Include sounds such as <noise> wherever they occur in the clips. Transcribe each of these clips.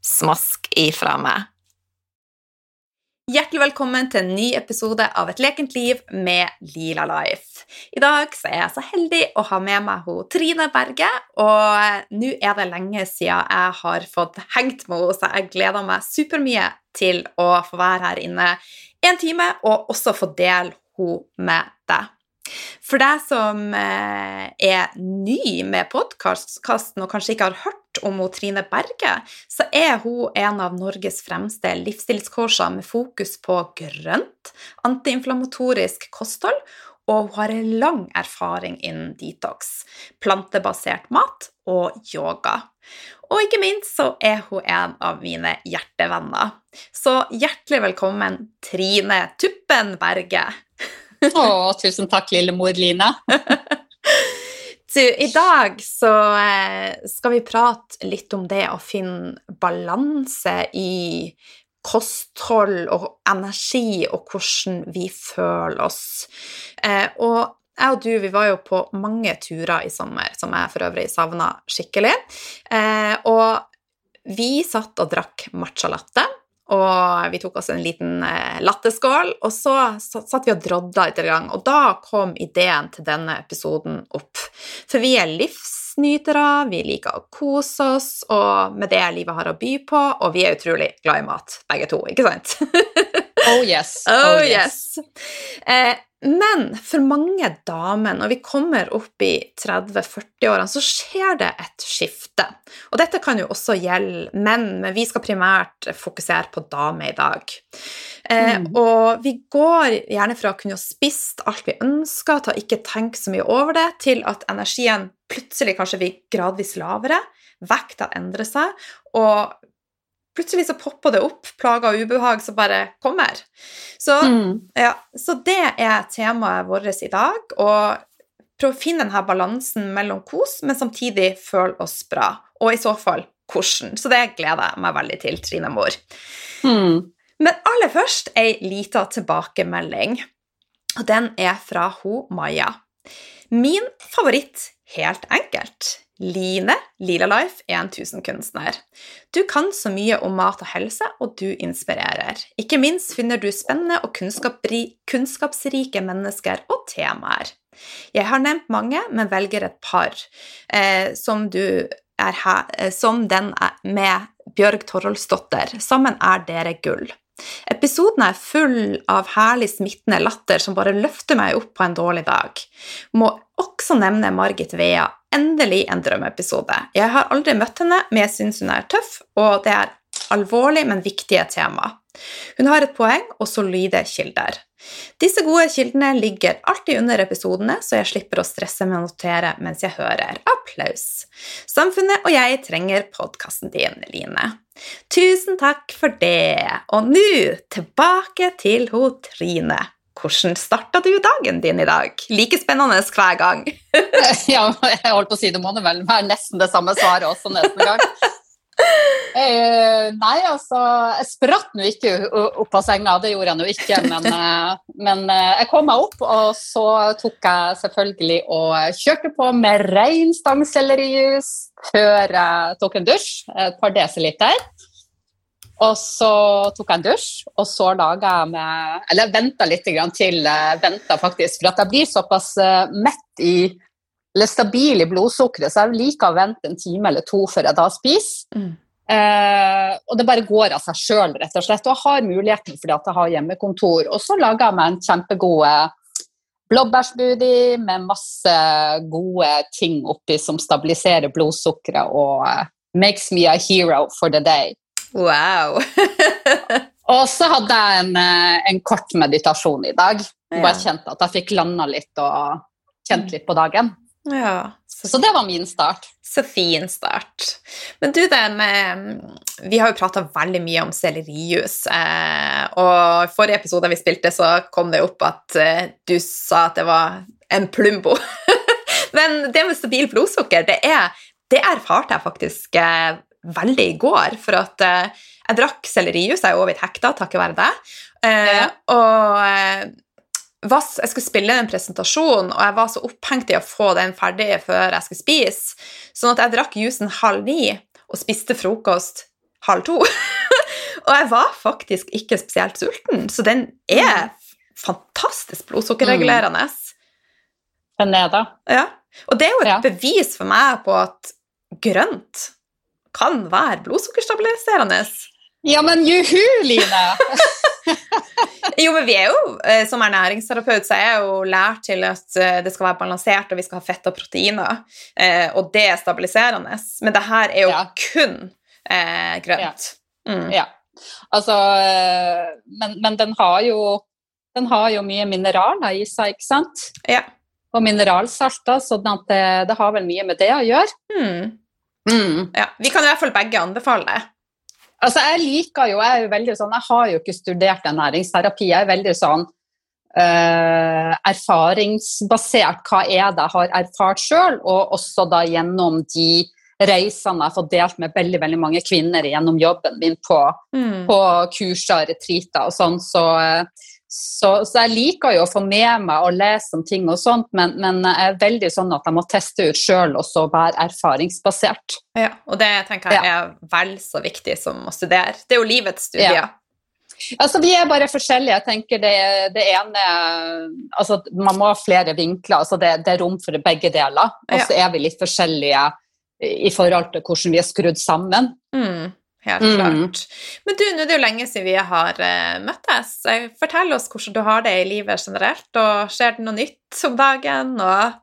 Smask ifra meg. Hjertelig velkommen til en ny episode av Et lekent liv med Lila Life. I dag er jeg så heldig å ha med meg hun Trine Berge, og nå er det lenge siden jeg har fått hengt med henne, så jeg gleder meg supermye til å få være her inne en time og også få dele henne med deg. For deg som eh, er ny med podkasten og kanskje ikke har hørt om Trine Berge, så er hun en av Norges fremste livsstilscoacher med fokus på grønt, antiinflammatorisk kosthold, og hun har en lang erfaring innen detox, plantebasert mat og yoga. Og ikke minst så er hun en av mine hjertevenner. Så hjertelig velkommen, Trine Tuppen Berge. Å, tusen takk, lille mor Line. <laughs> du, I dag så eh, skal vi prate litt om det å finne balanse i kosthold og energi, og hvordan vi føler oss. Eh, og jeg og du vi var jo på mange turer i sommer, som jeg for øvrig savna skikkelig. Eh, og vi satt og drakk matcha latte og vi tok oss en liten latterskål, latteskål, og så satt vi og drodda litt. Og da kom ideen til denne episoden opp. For vi er livsnytere, vi liker å kose oss og med det livet har å by på, og vi er utrolig glad i mat, begge to, ikke sant? <laughs> oh yes. Oh, oh yes. yes. Eh, men for mange damer, når vi kommer opp i 30-40-årene, så skjer det et skifte. Og dette kan jo også gjelde menn, men vi skal primært fokusere på damer i dag. Eh, mm. Og vi går gjerne fra å kunne ha spist alt vi ønsker, til å ikke tenke så mye over det, til at energien plutselig kanskje blir gradvis lavere, vekta endrer seg, og plutselig så popper det opp plager og ubehag som bare kommer. Så, mm. ja, så det er temaet vårt i dag. Og prøve å finne denne balansen mellom kos, men samtidig føle oss bra. Og i så fall hvordan. Så det gleder jeg meg veldig til, Trine Mor. Mm. Men aller først ei lita tilbakemelding. Og den er fra ho Maja. Min favoritt, helt enkelt. Line Lila Life er en tusenkunstner. Du kan så mye om mat og helse, og du inspirerer. Ikke minst finner du spennende og kunnskapsrike mennesker og temaer. Jeg har nevnt mange, men velger et par, eh, som, her, eh, som den med Bjørg Toroldsdotter. Sammen er dere gull. Episoden er full av herlig smittende latter som bare løfter meg opp på en dårlig dag. Må også nevne Margit Vea endelig en drømmeepisode. Jeg har aldri møtt henne, men jeg syns hun er tøff, og det er alvorlig, men viktige tema. Hun har et poeng og solide kilder. Disse gode kildene ligger alltid under episodene, så jeg slipper å stresse med å notere mens jeg hører. Applaus! Samfunnet og jeg trenger podkasten din, Line. Tusen takk for det. Og nå tilbake til ho Trine. Hvordan starta du dagen din i dag? Like spennende hver gang. <laughs> ja, jeg holdt på å si det må det vel være nesten det samme svaret også neste gang. <laughs> Eh, nei, altså Jeg spratt nå ikke opp av senga, det gjorde jeg nå ikke. Men, <laughs> eh, men, eh, jeg kom meg opp, og så tok jeg selvfølgelig og kjørte på med rein stangsellerijus før jeg tok en dusj, et par desiliter. Og så tok jeg en dusj, og så laga jeg med Eller venta litt til eh, venta faktisk, for at jeg blir såpass mett i eller stabil i blodsukkeret, så jeg liker å vente en time eller to før jeg da spiser. Mm. Eh, og det bare går av seg sjøl, rett og slett. Og jeg har muligheten fordi at jeg har hjemmekontor. Og så lager jeg meg en kjempegod blåbærsmoothie med masse gode ting oppi som stabiliserer blodsukkeret og uh, makes me a hero for the day. Wow. <laughs> og så hadde jeg en, eh, en, kort meditasjon i dag. Bare kjente at jeg fikk landa litt og kjent litt på dagen. Ja, så, så, det var min start. Så fin start. Men du, det med Vi har jo prata veldig mye om sellerijus. Eh, og i forrige episode vi spilte, så kom det opp at eh, du sa at det var en Plumbo. <laughs> Men det med stabil blodsukker, det, er, det erfarte jeg faktisk eh, veldig i går. For at jeg drakk sellerijus, jeg er over blitt hekta takket være. Eh, ja. Og var, jeg skulle spille en presentasjon, og jeg var så opphengt i å få den ferdig før jeg skulle spise, sånn at jeg drakk jusen halv ni og spiste frokost halv to. <laughs> og jeg var faktisk ikke spesielt sulten, så den er fantastisk blodsukkerregulerende. Den er det. Ja. Og det er jo et ja. bevis for meg på at grønt kan være blodsukkerstabiliserende. Ja, men juhu, Line! <laughs> <laughs> jo, men vi er jo, eh, som ernæringsterapeut, så er jeg jo lært til at eh, det skal være balansert, og vi skal ha fett og proteiner, eh, og det er stabiliserende. Men det her er jo ja. kun eh, grønt. Ja. Mm. ja. Altså men, men, den har jo den har jo mye mineraler i seg, ikke sant? Ja. Og mineralsalter, så det, det, har vel mye med det å gjøre. Mm. Mm. Ja, vi kan i hvert fall begge anbefale det. Altså, jeg liker jo, jeg er jo veldig sånn, jeg har jo ikke studert ernæringsterapi. Jeg er veldig sånn uh, erfaringsbasert. Hva er det jeg har erfart sjøl? Og også da gjennom de reisene jeg har fått delt med veldig veldig mange kvinner gjennom jobben min på, mm. på kurser, retreater og sånn. Så, så, så, jeg liker jo å få med meg og lese om ting og sånt, men, men jeg er veldig sånn at jeg må teste ut sjøl og så være erfaringsbasert. Ja, og det tenker jeg er vel så viktig som å studere. Det er jo livets studier. Ja. Altså, Vi er bare forskjellige. jeg tenker Det, det ene altså, Man må ha flere vinkler. altså Det, det er rom for begge deler. Og så ja. er vi litt forskjellige i forhold til hvordan vi er skrudd sammen. Mm. Helt mm. klart. Men du, nå er det jo lenge siden vi har uh, møttes. Fortell oss hvordan du har det i livet generelt, og skjer det noe nytt om dagen? og...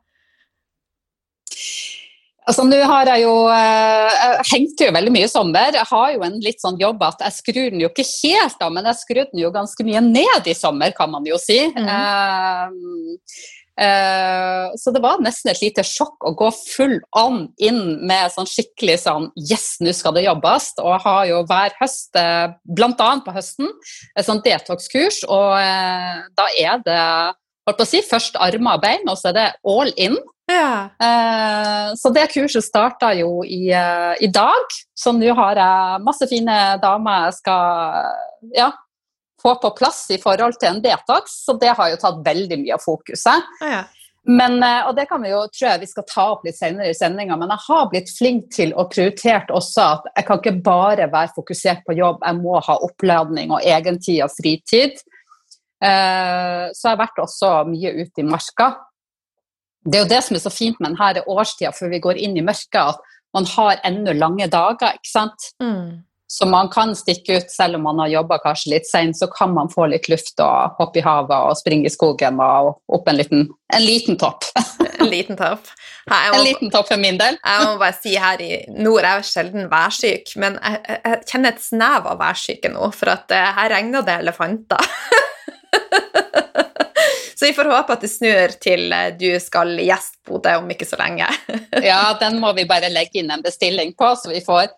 Altså, nå har Jeg jo, eh, jeg hengte jo veldig mye i sommer. Jeg har jo en litt sånn jobb at jeg skrur den jo ikke helt av, men jeg skrudde den jo ganske mye ned i sommer, kan man jo si. Mm. Uh, så det var nesten et lite sjokk å gå full on inn med sånn skikkelig sånn Yes, nå skal det jobbes. Og jeg har jo hver høst, uh, bl.a. på høsten, et sånt detox-kurs. Og uh, da er det holdt på å si, først armer og bein, og så er det all in. Ja. så det kurset starta jo i, i dag. Så nå har jeg masse fine damer jeg skal ja, få på plass i forhold til en detox, så det har jo tatt veldig mye av fokuset. Ja. Men, eh, og det kan vi jo, tror jeg vi skal ta opp litt senere i sendinga, men jeg har blitt flink til å prioritert også at jeg kan ikke bare være fokusert på jobb, jeg må ha oppladning og egentid og fritid. Eh, så jeg har vært også mye ute i marka. Det er jo det som er så fint med denne årstida før vi går inn i mørket, at man har enda lange dager. ikke sant? Mm. Så man kan stikke ut selv om man har jobba kanskje litt seint, så kan man få litt luft og hoppe i havet og springe i skogen og opp en liten, en liten topp. <laughs> en liten topp. Må, en liten topp for min del. jeg må bare si her i nord er jeg sjelden værsyk, men jeg, jeg, kjenner et snev av værsyke nå, for at uh, her regner det elefanter. <laughs> Så vi får håpe at det snur til eh, du skal gjeste Bodø om ikke så lenge. ja, <laughs> den må vi bare legge inn en bestilling på, så vi får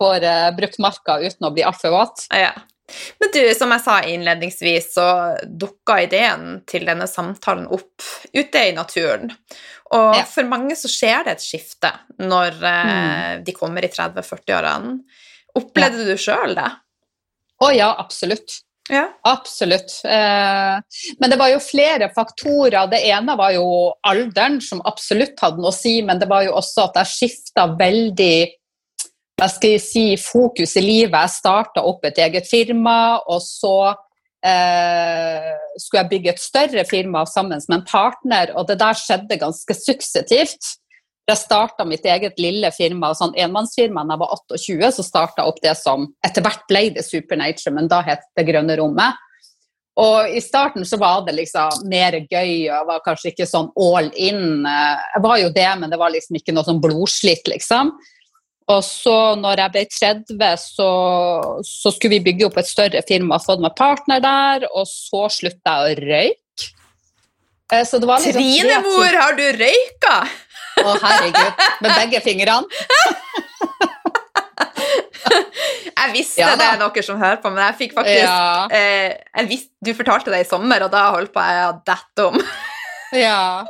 får uh, brukt marka uten å bli altfor våt. Ja. Men du, som jeg sa innledningsvis, så dukka ideen til denne samtalen opp ute i naturen. Og ja. for mange så skjer det et skifte når uh, mm. de kommer i 30-40-årene. Opplevde ja. du sjøl det? Å ja, absolutt. Ja. Absolutt. Eh, men det var jo flere faktorer. Det ene var jo alderen, som absolutt hadde noe å si, men det var jo også at jeg skifta veldig hva skal jeg si, fokus i livet. Jeg starta opp et eget firma, og så eh, skulle jeg bygge et større firma sammen med en partner, og det der skjedde ganske suksessivt. Jeg starta mitt eget lille firma, sånn enmannsfirma da jeg var 28, så starta opp det som etter hvert ble det Supernature, men da het det Grønne rommet. Og i starten så var det liksom mer gøy, og jeg var kanskje ikke sånn all in. Jeg var jo det, men det var liksom ikke noe sånn blodslitt, liksom. Og så når jeg ble 30, så, så skulle vi bygge opp et større firma og fått meg partner der, og så slutta jeg å røyke. Eh, så det var liksom Trinemor, har du røyka? Å, herregud. Med begge fingrene. <laughs> jeg visste ja, det er noen som hører på, men jeg fikk faktisk ja. eh, jeg visste, Du fortalte det i sommer, og da holdt på jeg å dette om. Ja.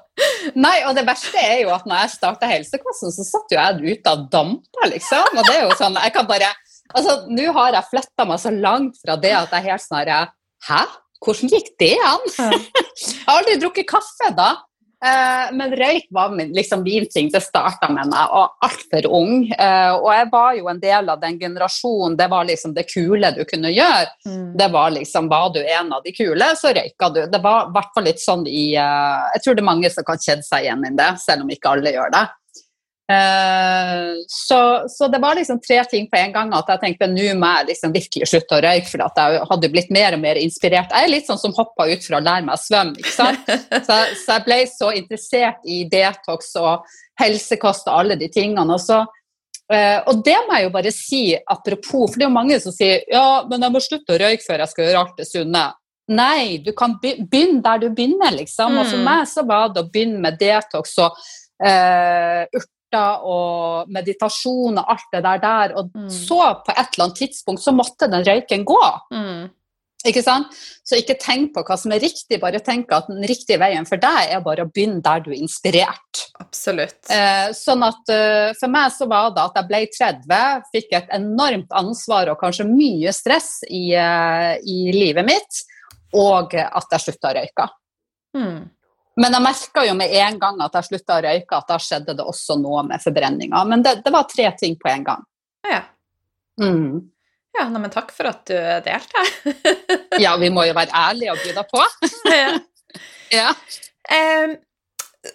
Nei, og det verste er jo at når jeg starta helsekassen, så satt jo jeg ute og dampa, liksom. Og det er jo sånn Jeg kan bare Altså, nå har jeg flytta meg så langt fra det at jeg helt snarere Hæ? Hvordan gikk det an? <laughs> jeg har aldri drukket kaffe da. Eh, men røyk var min, liksom min ting. Det starta med meg, og altfor ung. Eh, og jeg var jo en del av den generasjonen. Det var liksom det kule du kunne gjøre. Mm. Det var liksom Var du en av de kule, så røyka du. Det var i hvert fall litt sånn i uh, Jeg tror det er mange som kan kjenne seg igjen i det, selv om ikke alle gjør det. Uh, så, så, det var liksom tre ting på en gang at jeg tenkte nå må jeg liksom virkelig slutte å røyke, for jeg hadde blitt mer og mer inspirert. Jeg er litt sånn som hoppa ut for å lære meg å svømme. ikke sant? <laughs> Så, så, jeg ble så interessert i detox og helsekost og alle de tingene. Og, så, uh, og det må jeg jo bare si apropos, for det er jo mange som sier ja, men jeg må slutte å røyke før jeg skal gjøre alt det sunne. Nei, du kan begynne der du begynner, liksom. Og for mm. meg så var det å begynne med detox og uh, smerter og meditasjon og alt det der der. Og mm. så, på et eller annet tidspunkt, så måtte den røyken gå. Mm. Ikke sant? Så ikke tenk på hva som er riktig, bare tenk at den riktige veien for deg er bare å begynne der du er inspirert. Absolutt. Eh, sånn at uh, For meg så var det at jeg ble 30, fikk et enormt ansvar og kanskje mye stress i, uh, i livet mitt, og at jeg slutta å røyke. Mm. Men jeg merka jo med en gang at jeg slutta å røyke, at da skjedde det også noe med forbrenninga. Men det, det, var tre ting på en gang. Ja. Mm. Ja, nei, men takk for at du delte. <laughs> ja, vi må jo være ærlige og by på. <laughs> ja. <laughs> ja. Um,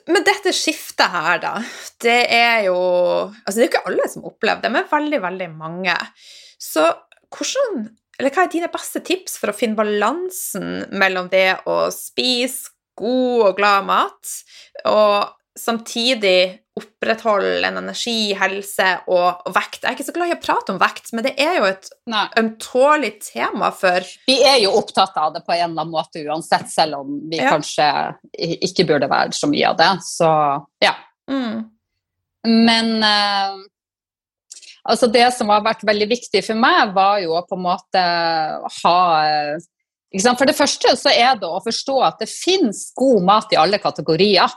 men dette skiftet her, da, det er jo Altså, det er jo ikke alle som opplever det, men veldig, veldig mange. Så hvordan Eller hva er dine beste tips for å finne balansen mellom det å spise god og glad mat, og samtidig opprettholde en energi, helse og, vekt. Jeg er ikke så glad i å prate om vekt, men det er jo et ømtålig tema for Vi er jo opptatt av det på en eller annen måte uansett, selv om vi ja. kanskje ikke burde være så mye av det. Så ja. Mm. Men uh, altså det som har vært veldig viktig for meg, var jo å på en måte ha for det første så er det å forstå at det finnes god mat i alle kategorier.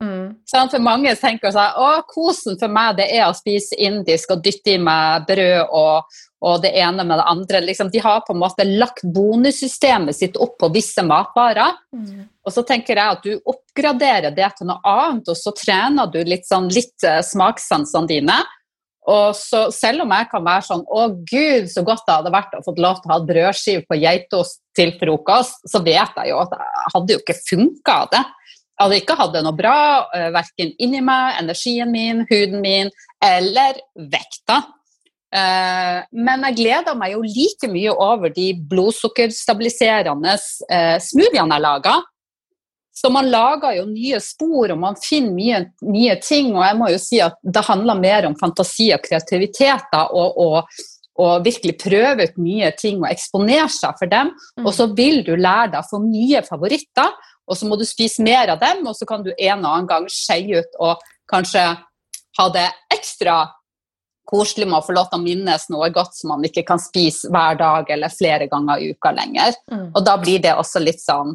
Mm. For mange tenker seg at kosen for meg det er å spise indisk og dytte i meg brød og, og det ene med det andre. Liksom, de har på en måte lagt bonussystemet sitt opp på visse matvarer. Mm. Og så tenker jeg at du oppgraderer det til noe annet, og så trener du litt, sånn, litt uh, smakssansene dine. Og så selv om jeg kan være sånn Å, gud, så godt det hadde vært å få lov til å ha brødskive på geitost til frokost, så vet jeg jo at jeg hadde jo ikke funka det. Jeg hadde ikke hatt det noe bra, uh, verken inni meg, energien min, huden min eller vekta. Uh, men jeg gleder meg jo like mye over de blodsukkerstabiliserende uh, smoothiene jeg lager. Så man lager jo nye spor, og man finner mye nye ting. Og jeg må jo si at det handler mer om fantasi og kreativitet og, og, og virkelig prøve ut nye ting og eksponere seg for dem. Mm. Og så vil du lære deg å få nye favoritter, og så må du spise mer av dem, og så kan du en og annen gang skeie ut og kanskje ha det ekstra koselig med å få lov til å minnes noe godt som man ikke kan spise hver dag eller flere ganger i uka lenger. Mm. Og da blir det også litt sånn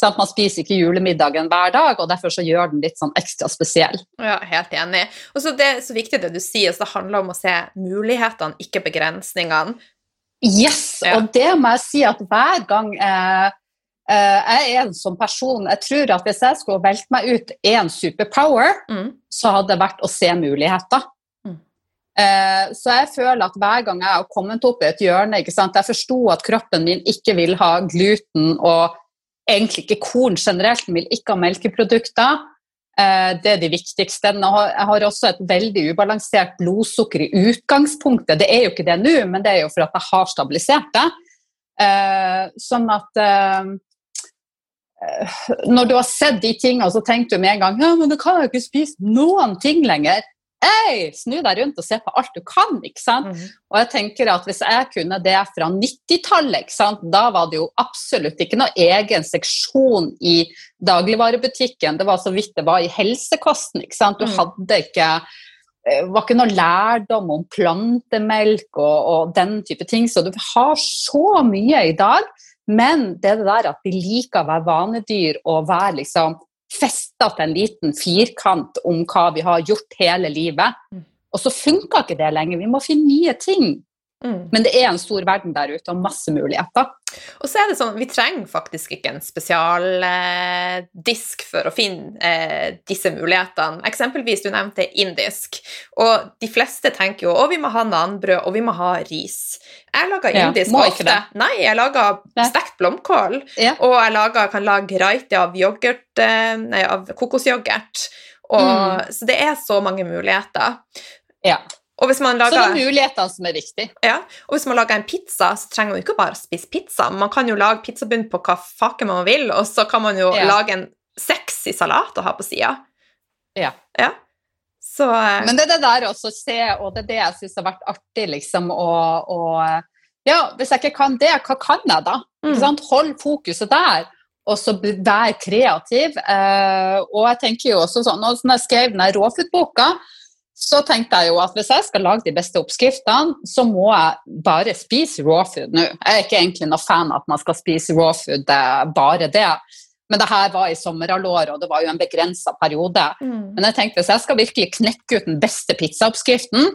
Sånn man spiser ikke julemiddagen hver dag, og derfor så gjør den litt sånn ekstra spesiell. Ja, Helt enig. Og så Det er så viktig det du sier, så det handler om å se mulighetene, ikke begrensningene. Yes, ja. og det må jeg si at hver gang eh, eh, jeg er en sånn person Jeg tror at hvis jeg skulle velte meg ut én superpower, mm. så hadde det vært å se muligheter. Mm. Eh, så jeg føler at hver gang jeg har kommet opp i et hjørne Jeg forsto at kroppen min ikke vil ha gluten og egentlig ikke korn generelt, den vil ikke ha melkeprodukter. Eh, det er de viktigste. Jeg har også et veldig ubalansert blodsukker i utgangspunktet. Det er jo ikke det nå, men det er jo for at jeg har stabilisert det. Eh, sånn at eh, Når du har sett de tingene, så tenker du med en gang ja, men du kan jo ikke spise noen ting lenger. Hey, snu deg rundt og se på alt du kan. ikke sant? Mm. Og jeg tenker at Hvis jeg kunne det fra 90-tallet, da var det jo absolutt ikke noe egen seksjon i dagligvarebutikken. Det var så vidt det var i helsekosten. ikke sant? Du mm. hadde ikke eh, var ikke noe lærdom om plantemelk og, og, den type ting. Så du har så mye i dag. Men det er det der at vi liker å være vanedyr og være liksom festa til en liten firkant om hva vi har gjort hele livet. Mm. Og så funka ikke det lenger. Vi må finne nye ting. Mm. Men det er en stor verden der ute og masse muligheter. Og så er det sånn, Vi trenger faktisk ikke en spesialdisk eh, for å finne eh, disse mulighetene. Eksempelvis, du nevnte indisk. Og de fleste tenker jo å, vi må ha nanbrød, og vi må ha ris. Jeg lager indisk ja, ofte. Nei, jeg lager stekt blomkål. Ja. Og jeg lager, kan lage raiti av, yoghurt, eh, nei, av kokosyoghurt. Og, mm. Så det er så mange muligheter. Ja. Lager, så det er mulighetene som er viktig. Ja, og hvis man lager en pizza, så trenger man ikke bare spise pizza. Man kan jo lage pizzabunn på hva faken man vil, og så kan man jo ja. lage en sexy salat å ha på sida. Ja. ja. Så, uh, Men det er det der også å se, og det er det jeg syns har vært artig, liksom, å, Ja, hvis jeg ikke kan det, hva kan jeg da? Mm. Hold fokuset der og så vær kreativ. Uh, og jeg tenker jo også sånn, når jeg skrev den råfood-boka, så tenkte jeg jo at hvis jeg skal lage de beste oppskriftene, så må jeg bare spise raw food nå. Jeg er ikke egentlig noe fan av at man skal spise raw food, bare det. Men det her var i sommerhalvåret, og det var jo en begrensa periode. Mm. Men jeg tenkte hvis jeg skal virkelig knekke ut den beste pizzaoppskriften,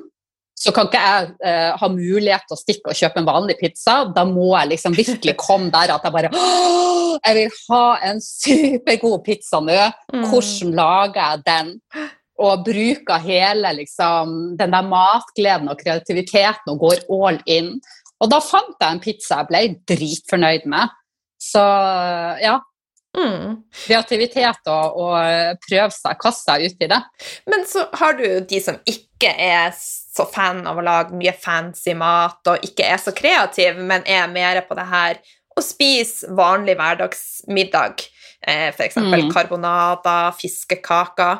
så kan ikke jeg eh, ha mulighet til å stikke og kjøpe en vanlig pizza. Da må jeg liksom virkelig <laughs> komme der at jeg bare Jeg vil ha en <laughs> supergod pizza nå. Mm. Hvordan lager jeg den? <gasps> og bruker hele liksom, den der matgleden og kreativiteten og går all in. Og da fant jeg en pizza jeg ble dritfornøyd med. Så ja. Mm. Kreativitet og, og prøve seg, kaste seg ut i det. Men så har du de som ikke er så fan av å lage mye fancy mat, og ikke er så kreativ, men er mer på det her å spise vanlig hverdagsmiddag. Eh, F.eks. Mm. karbonader, fiskekaker.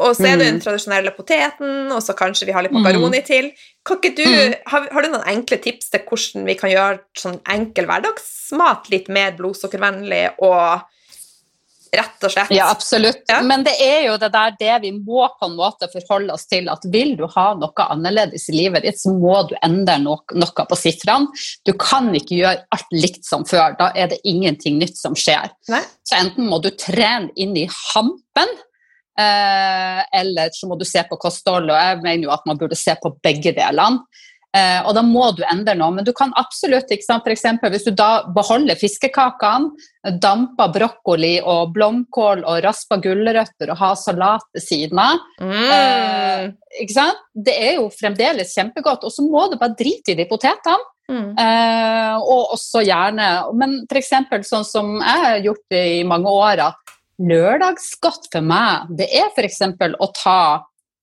Og så er det den mm. tradisjonelle poteten, og så kanskje vi har litt makaroni mm. til. Du, mm. har, har, du noen enkle tips til hvordan vi kan gjøre sånn enkel hverdagsmat litt mer blodsukkervennlig og rett og slett? Ja, absolutt. Ja. Men det er jo det der det vi må på en måte forholde oss til. At vil du ha noe annerledes i livet ditt, så må du endre noe, noe på sifrene. Du kan ikke gjøre alt likt som før. Da er det ingenting nytt som skjer. Nei. Så enten må du trene inn i hampen Eh, eller så må du se på kosthold, og jeg mener jo at man burde se på begge delene. Eh, og da må du endre noe, men du kan absolutt ikke sant, for eksempel, Hvis du da beholder fiskekakene, damper brokkoli og blomkål og raspa gulrøtter og har salat ved siden av mm. eh, ikke sant? Det er jo fremdeles kjempegodt. Og så må du bare drite i de potetene. Mm. Eh, og også gjerne Men f.eks. sånn som jeg har gjort i mange år, at lørdagsgodt for meg, det er f.eks. å ta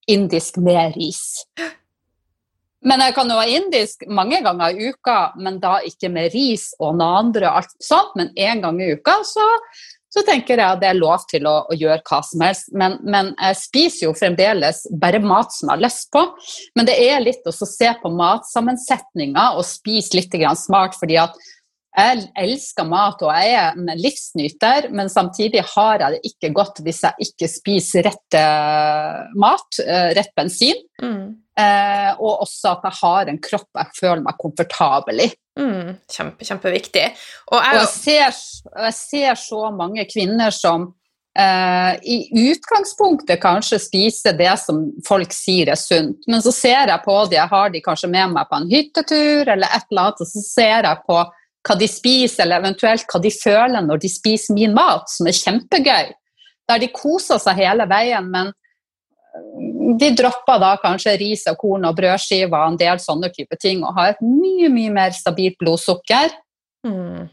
indisk med ris. Men jeg kan jo ha indisk mange ganger i uka, men da ikke med ris og nanbrød og alt sånt. Men én gang i uka så, så, tenker jeg at det er lov til å, å gjøre hva som helst. Men, men, jeg spiser jo fremdeles bare mat som jeg har lyst på. Men det er litt å se på matsammensetninga og spise litt smart, fordi at jeg elsker mat og jeg er en livsnyter, men samtidig har jeg det ikke godt hvis jeg ikke spiser rett eh, mat, eh, rett bensin. Mm. Eh, og også at jeg har en kropp jeg føler meg komfortabel i. Mm, kjempe, kjempeviktig. Og jeg, og jeg, ser, jeg, ser, så mange kvinner som eh, i utgangspunktet kanskje spiser det som folk sier er sunt, men så ser jeg på dem, jeg har de kanskje med meg på en hyttetur eller et eller annet, og så ser jeg på hva de spiser, eller eventuelt hva de føler når de spiser min mat, som er kjempegøy. Der de koser seg hele veien, men øh, de dropper da kanskje ris og korn og brødskiver og en del sånne type ting, og har et mye, mye mer stabilt blodsukker. Mm.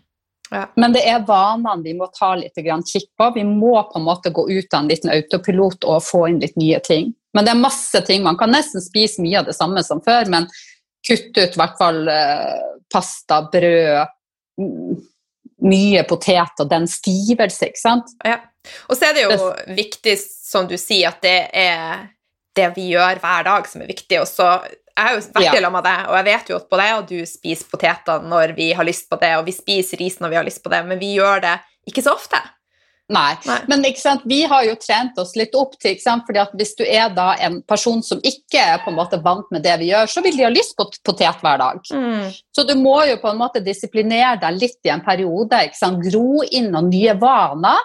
Ja. Men det er vanene vi må ta litt kikk på. Vi må på en måte gå ut av en liten autopilot og få inn litt nye ting. Men det er masse ting. Man kan nesten spise mye av det samme som før, men kutte ut i hvert fall eh, pasta, brød, mye potet og den stivelse, ikke sant. Ja. Og så er det jo viktig, som du sier, at det er det vi gjør hver dag som er viktig. Og så jeg har jo vært ja. sammen med deg, og jeg vet jo at både jeg og du spiser poteter når vi har lyst på det, og vi spiser ris når vi har lyst på det, men vi gjør det ikke så ofte. Nei. Nei. Men vi har jo trent oss litt opp til fordi at Hvis du er da en person som ikke er på en måte vant med det vi gjør, så vil de ha lyst på potet hver dag. Mm. Så du må jo på en måte disiplinere deg litt i en periode. Gro inn noen nye vaner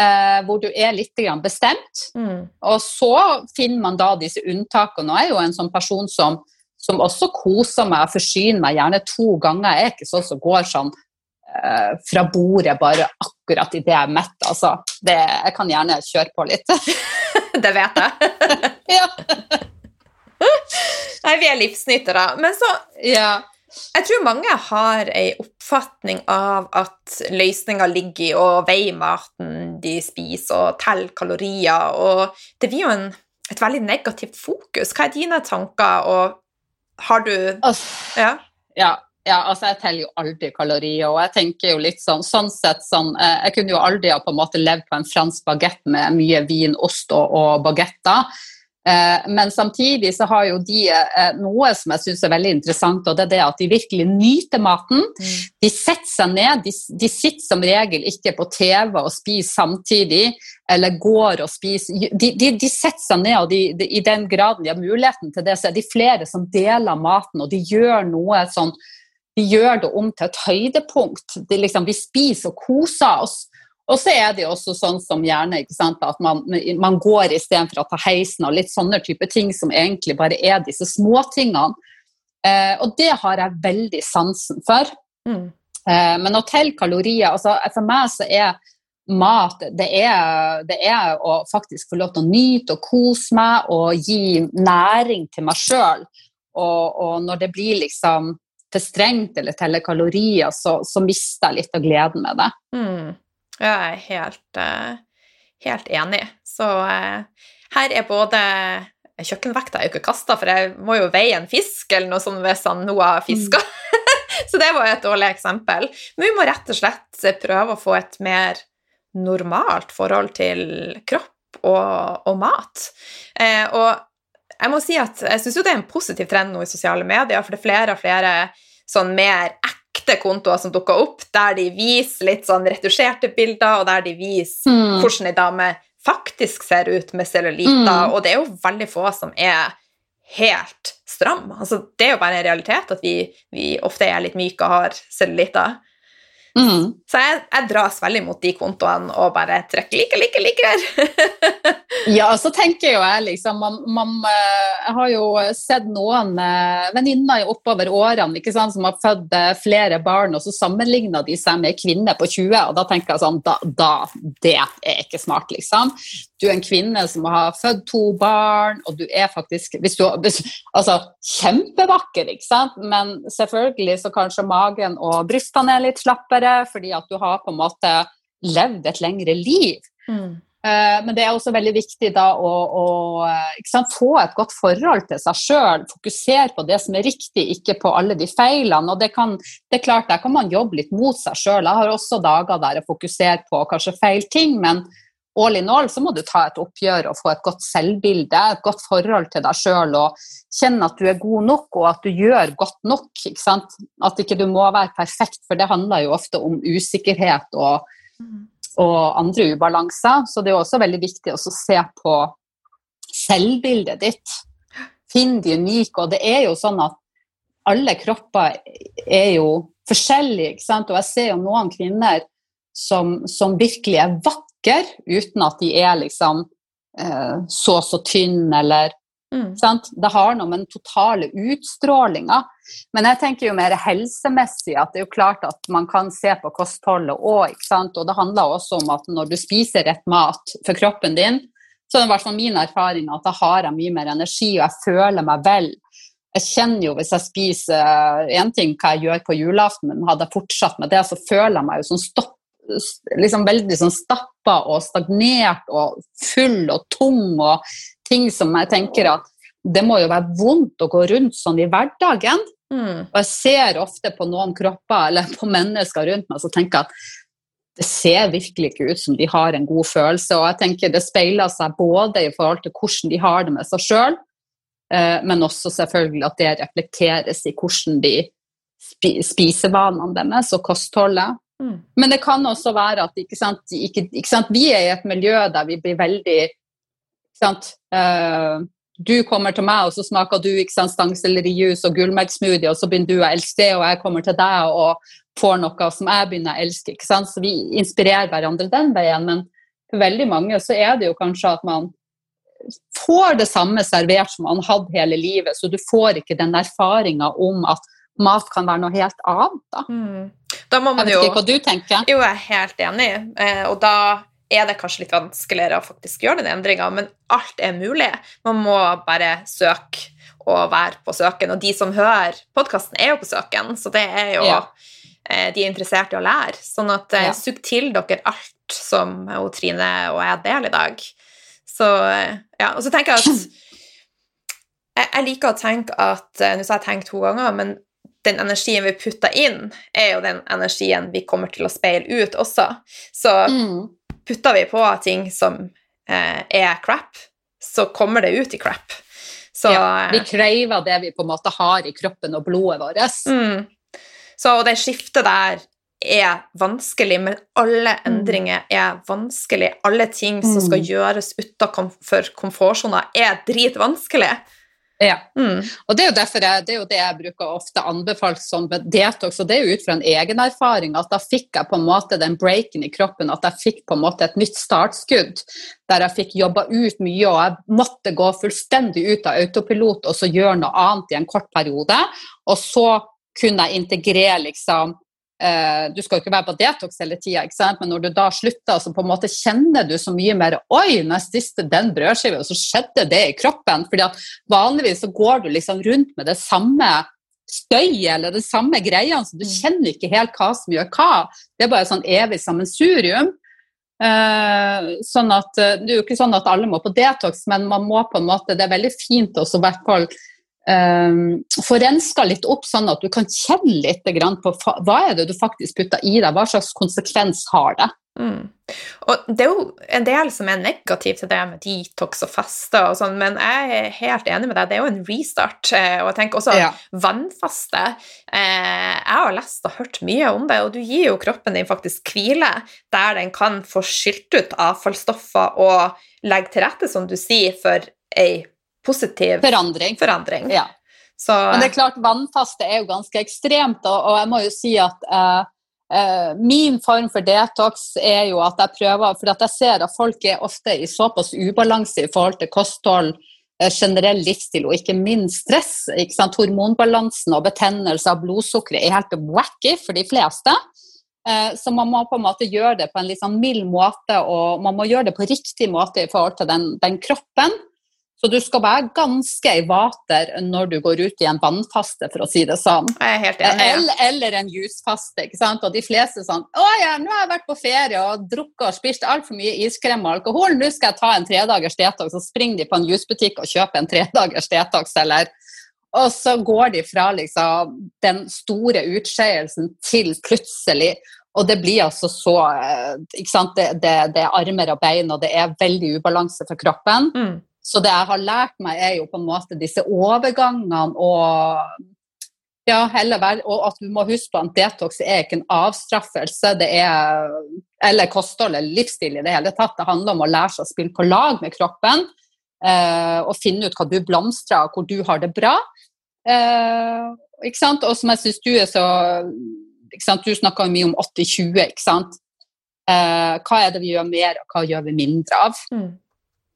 eh, hvor du er litt bestemt. Mm. Og så finner man da disse unntakene. Jeg er jo en sånn person som, som også koser meg og forsyner meg gjerne to ganger. Jeg er ikke sånn som går sånn fra bordet bare akkurat idet jeg er mett. Altså, det, jeg kan gjerne kjøre på litt. <laughs> det vet jeg. <laughs> ja. Nei, vi er livsnytere. Men så ja. Jeg tror mange har ei oppfatning av at løsninga ligger i å veie maten de spiser, og telle kalorier, og det blir jo en, et veldig negativt fokus. Hva er dine tanker, og har du Ja? ja. Ja, altså jeg teller jo aldri kalorier, og jeg tenker jo litt sånn sånn sett sånn eh, Jeg kunne jo aldri ha på en måte levd på en fransk bagett med mye vin, ost og, og bagetter. Eh, men samtidig så har jo de eh, noe som jeg syns er veldig interessant, og det er det at de virkelig nyter maten. Mm. De setter seg ned. De, de, sitter som regel ikke på TV og spiser samtidig, eller går og spiser. De, de, de setter seg ned, og i den graden de har muligheten til det, så er de flere som deler maten, og de gjør noe sånn vi gjør det om til et høydepunkt. Liksom, vi spiser og koser oss. Og så er det jo også sånn som gjerne sant, at man, man går istedenfor å ta heisen og litt sånne type ting som egentlig bare er disse småtingene. Eh, og det har jeg veldig sansen for. Mm. Eh, men å telle kalorier altså For meg så er mat det er, det er, å faktisk få lov til å nyte og kose meg og gi næring til meg sjøl. Og, og, når det blir liksom for strengt eller teller kalorier, så, så mister jeg litt av gleden med det. Mm. Jeg er helt, uh, helt enig. Så uh, her er både Kjøkkenvekta er jo ikke kasta, for jeg må jo veie en fisk eller noe sånt hvis han nå har fiska. Mm. <laughs> så det var et dårlig eksempel. Men vi må rett og slett prøve å få et mer normalt forhold til kropp og, og mat. Eh, og jeg må si at jeg syns jo det er en positiv trend nå i sosiale medier, for det er flere og flere sånn mer ekte kontoer som dukker opp, der de viser litt sånn retusjerte bilder, og der de viser mm. hvordan ei dame faktisk ser ut med celluliter, mm. og det er jo veldig få som er helt stram. Altså, det er jo bare en realitet at vi, vi ofte er litt myke og har celluliter. Mm. Så jeg, jeg, dras veldig mot de kontoene og bare trykker like, like, like. <laughs> ja, så tenker jo jeg liksom man, man, eh, Jeg har jo sett noen eh, venninner oppover årene ikke sant, som har født eh, flere barn, og så sammenligner de seg med kvinner på 20, og da tenker jeg sånn da, da, Det er ikke smart, liksom. Du er en kvinne som har født to barn, og du er faktisk du, Altså, kjempevakker, ikke sant, men selvfølgelig så kanskje magen og brystene er litt slappere fordi at du har på en måte levd et lengre liv. Mm. Uh, men det er også veldig viktig da å, å sant, få et godt forhold til seg sjøl. Fokusere på det som er riktig, ikke på alle de feilene. og det, kan, det er klart, Der kan man jobbe litt mot seg sjøl. Jeg har også dager der jeg fokuserer på kanskje feil ting, men all in all så må du ta et oppgjør og få et godt selvbilde, et godt forhold til deg sjøl og kjenne at du er god nok og at du gjør godt nok. Ikke sant? At ikke du må være perfekt, for det handler jo ofte om usikkerhet og, og andre ubalanser. Så det er også veldig viktig å se på selvbildet ditt. Finn de unike. Og det er jo sånn at alle kropper er jo forskjellige, ikke sant? og jeg ser jo noen kvinner som, som virkelig er vakre vakker uten at de er liksom eh, så så tynne eller mm. Det har noe med den totale utstrålinga. Men jeg tenker jo mer helsemessig at det er jo klart at man kan se på kostholdet òg. Og det handler også om at når du spiser rett mat for kroppen din, så er det i hvert fall min erfaring at da har jeg mye mer energi, og jeg føler meg vel. jeg kjenner jo hvis jeg spiser én ting hva jeg gjør på julaften, men hadde jeg fortsatt med det, så føler jeg meg jo sånn stopp, liksom veldig sånn stappa og stagnert og full og tung og ting som jeg tenker at det må jo være vondt å gå rundt sånn i hverdagen. Mm. Og jeg ser ofte på noen kropper eller på mennesker rundt meg så tenker jeg at det ser virkelig ikke ut som de har en god følelse. Og jeg tenker det speiler seg både i forhold til hvordan de har det med seg sjøl, eh, men også selvfølgelig at det reflekteres i hvordan de spisevanene deres og kostholdet. Mm. Men det kan også være at ikke sant, ikke, ikke sant, vi er i et miljø der vi blir veldig uh, Du kommer til meg, og så smaker du ikke sant, stangsellerijus og gullmelksmoothie, og så begynner du å elske det, og jeg kommer til deg og får noe som jeg begynner å elske. ikke sant, Så vi inspirerer hverandre den veien. Men for veldig mange så er det jo kanskje at man får det samme servert som man hadde hele livet, så du får ikke den erfaringa om at mat kan være noe helt annet. Da. Mm. da må man jeg vet ikke hva du tenker. Jo, jeg er helt enig. Eh, og da er det kanskje litt vanskeligere å faktisk gjøre den endringa, men alt er mulig. Man må bare søke og være på søken. Og de som hører podkasten, er jo på søken, så det er jo ja. Eh, de er interessert i å lære. Sånn at eh, ja. sug til dere alt som og Trine og jeg deler i dag. Så ja, Og så tenker jeg at <clears throat> jeg, jeg liker å tenke at Nå sa jeg tenkt to ganger, men den energien vi putter inn, er jo den energien vi kommer til å speile ut også. Så mm. putter vi på ting som eh, er crap, så kommer det ut i crap. Så, ja, vi krever det vi på en måte har i kroppen og blodet vårt. Mm. Så det skiftet der er vanskelig, men alle mm. endringer er vanskelig. Alle ting som skal mm. gjøres utenfor komfortsona, er dritvanskelig. Ja. Mm. Og det er, jeg, det er, jo det jeg bruker ofte anbefalt som detox, og det er jo ut fra en egen erfaring at da fikk jeg på en måte den breaken i kroppen, at jeg fikk på en måte et nytt startskudd der jeg fikk jobba ut mye, og jeg måtte gå fullstendig ut av autopilot og så gjøre noe annet i en kort periode. Og så kunne jeg integrere liksom du skal jo ikke være på detox hele tida, men når du da slutter, så på en måte kjenner du så mye mer Oi, når jeg spiste den brødskiva, så skjedde det i kroppen. fordi at vanligvis så går du liksom rundt med det samme støyet eller det samme greiene, så du mm. kjenner ikke helt hva som gjør hva. Det er bare sånn evig sammensurium. Uh, sånn at, uh, det er jo ikke sånn at alle må på detox, men man må på en måte, det er veldig fint også i hvert fall få renska litt opp, sånn at du kan kjenne litt på hva er det du faktisk putter i deg, hva slags konsekvens har det. Mm. Og Det er jo en del som er negativ til det med detox og faste, og sånn, men jeg er helt enig med deg. Det er jo en restart. Eh, og jeg tenker også ja. vannfaste. Eh, jeg har lest og hørt mye om det, og du gir jo kroppen din faktisk hvile der den kan få skylt ut avfallsstoffer og legge til rette, som du sier, for ei positiv forandring. forandring. Ja. Så, Men det er klart, vannfaste er jo ganske ekstremt, og, og jeg må jo si at uh, uh, min form for detox er jo at jeg prøver For at jeg ser at folk er ofte i såpass ubalanse i forhold til kosthold, uh, generell livsstil og ikke minst stress. Ikke sant? Hormonbalansen og betennelse av blodsukkeret er helt wacky for de fleste. Så man må på en måte gjøre det på en litt sånn mild måte, og man må gjøre det på riktig måte i forhold til den, den kroppen. Så du skal være ganske i vater når du går ut i en vannfaste, for å si det sånn. Jeg helt enig. Eller, eller en jusfaste. ikke sant? Og de fleste sånn Å ja, nå har jeg vært på ferie og drukket og spist altfor mye iskrem og alkohol, nå skal jeg ta en tredagers detox. Så springer de på en jusbutikk og kjøper en tredagers detox, eller Og så går de fra liksom den store utskeielsen til plutselig og det blir altså så eh, ikke sant? Det, det, det, er armer og bein, og det er veldig ubalanse for kroppen. Mm. Så det jeg har lært meg, er jo på en måte disse overgangene og ja, heller være, og at du må huske på at detox er ikke en avstraffelse, det er eller kosthold eller livsstil i det hele tatt. Det handler om å lære seg å spille på lag med kroppen eh, og finne ut hva du blomstrer og hvor du har det bra. Eh, ikke sant? Og som jeg syns du er så ikke sant? Du snakker mye om 80-20, ikke sant. Eh, hva er det vi gjør mer, og hva gjør vi mindre av? Mm.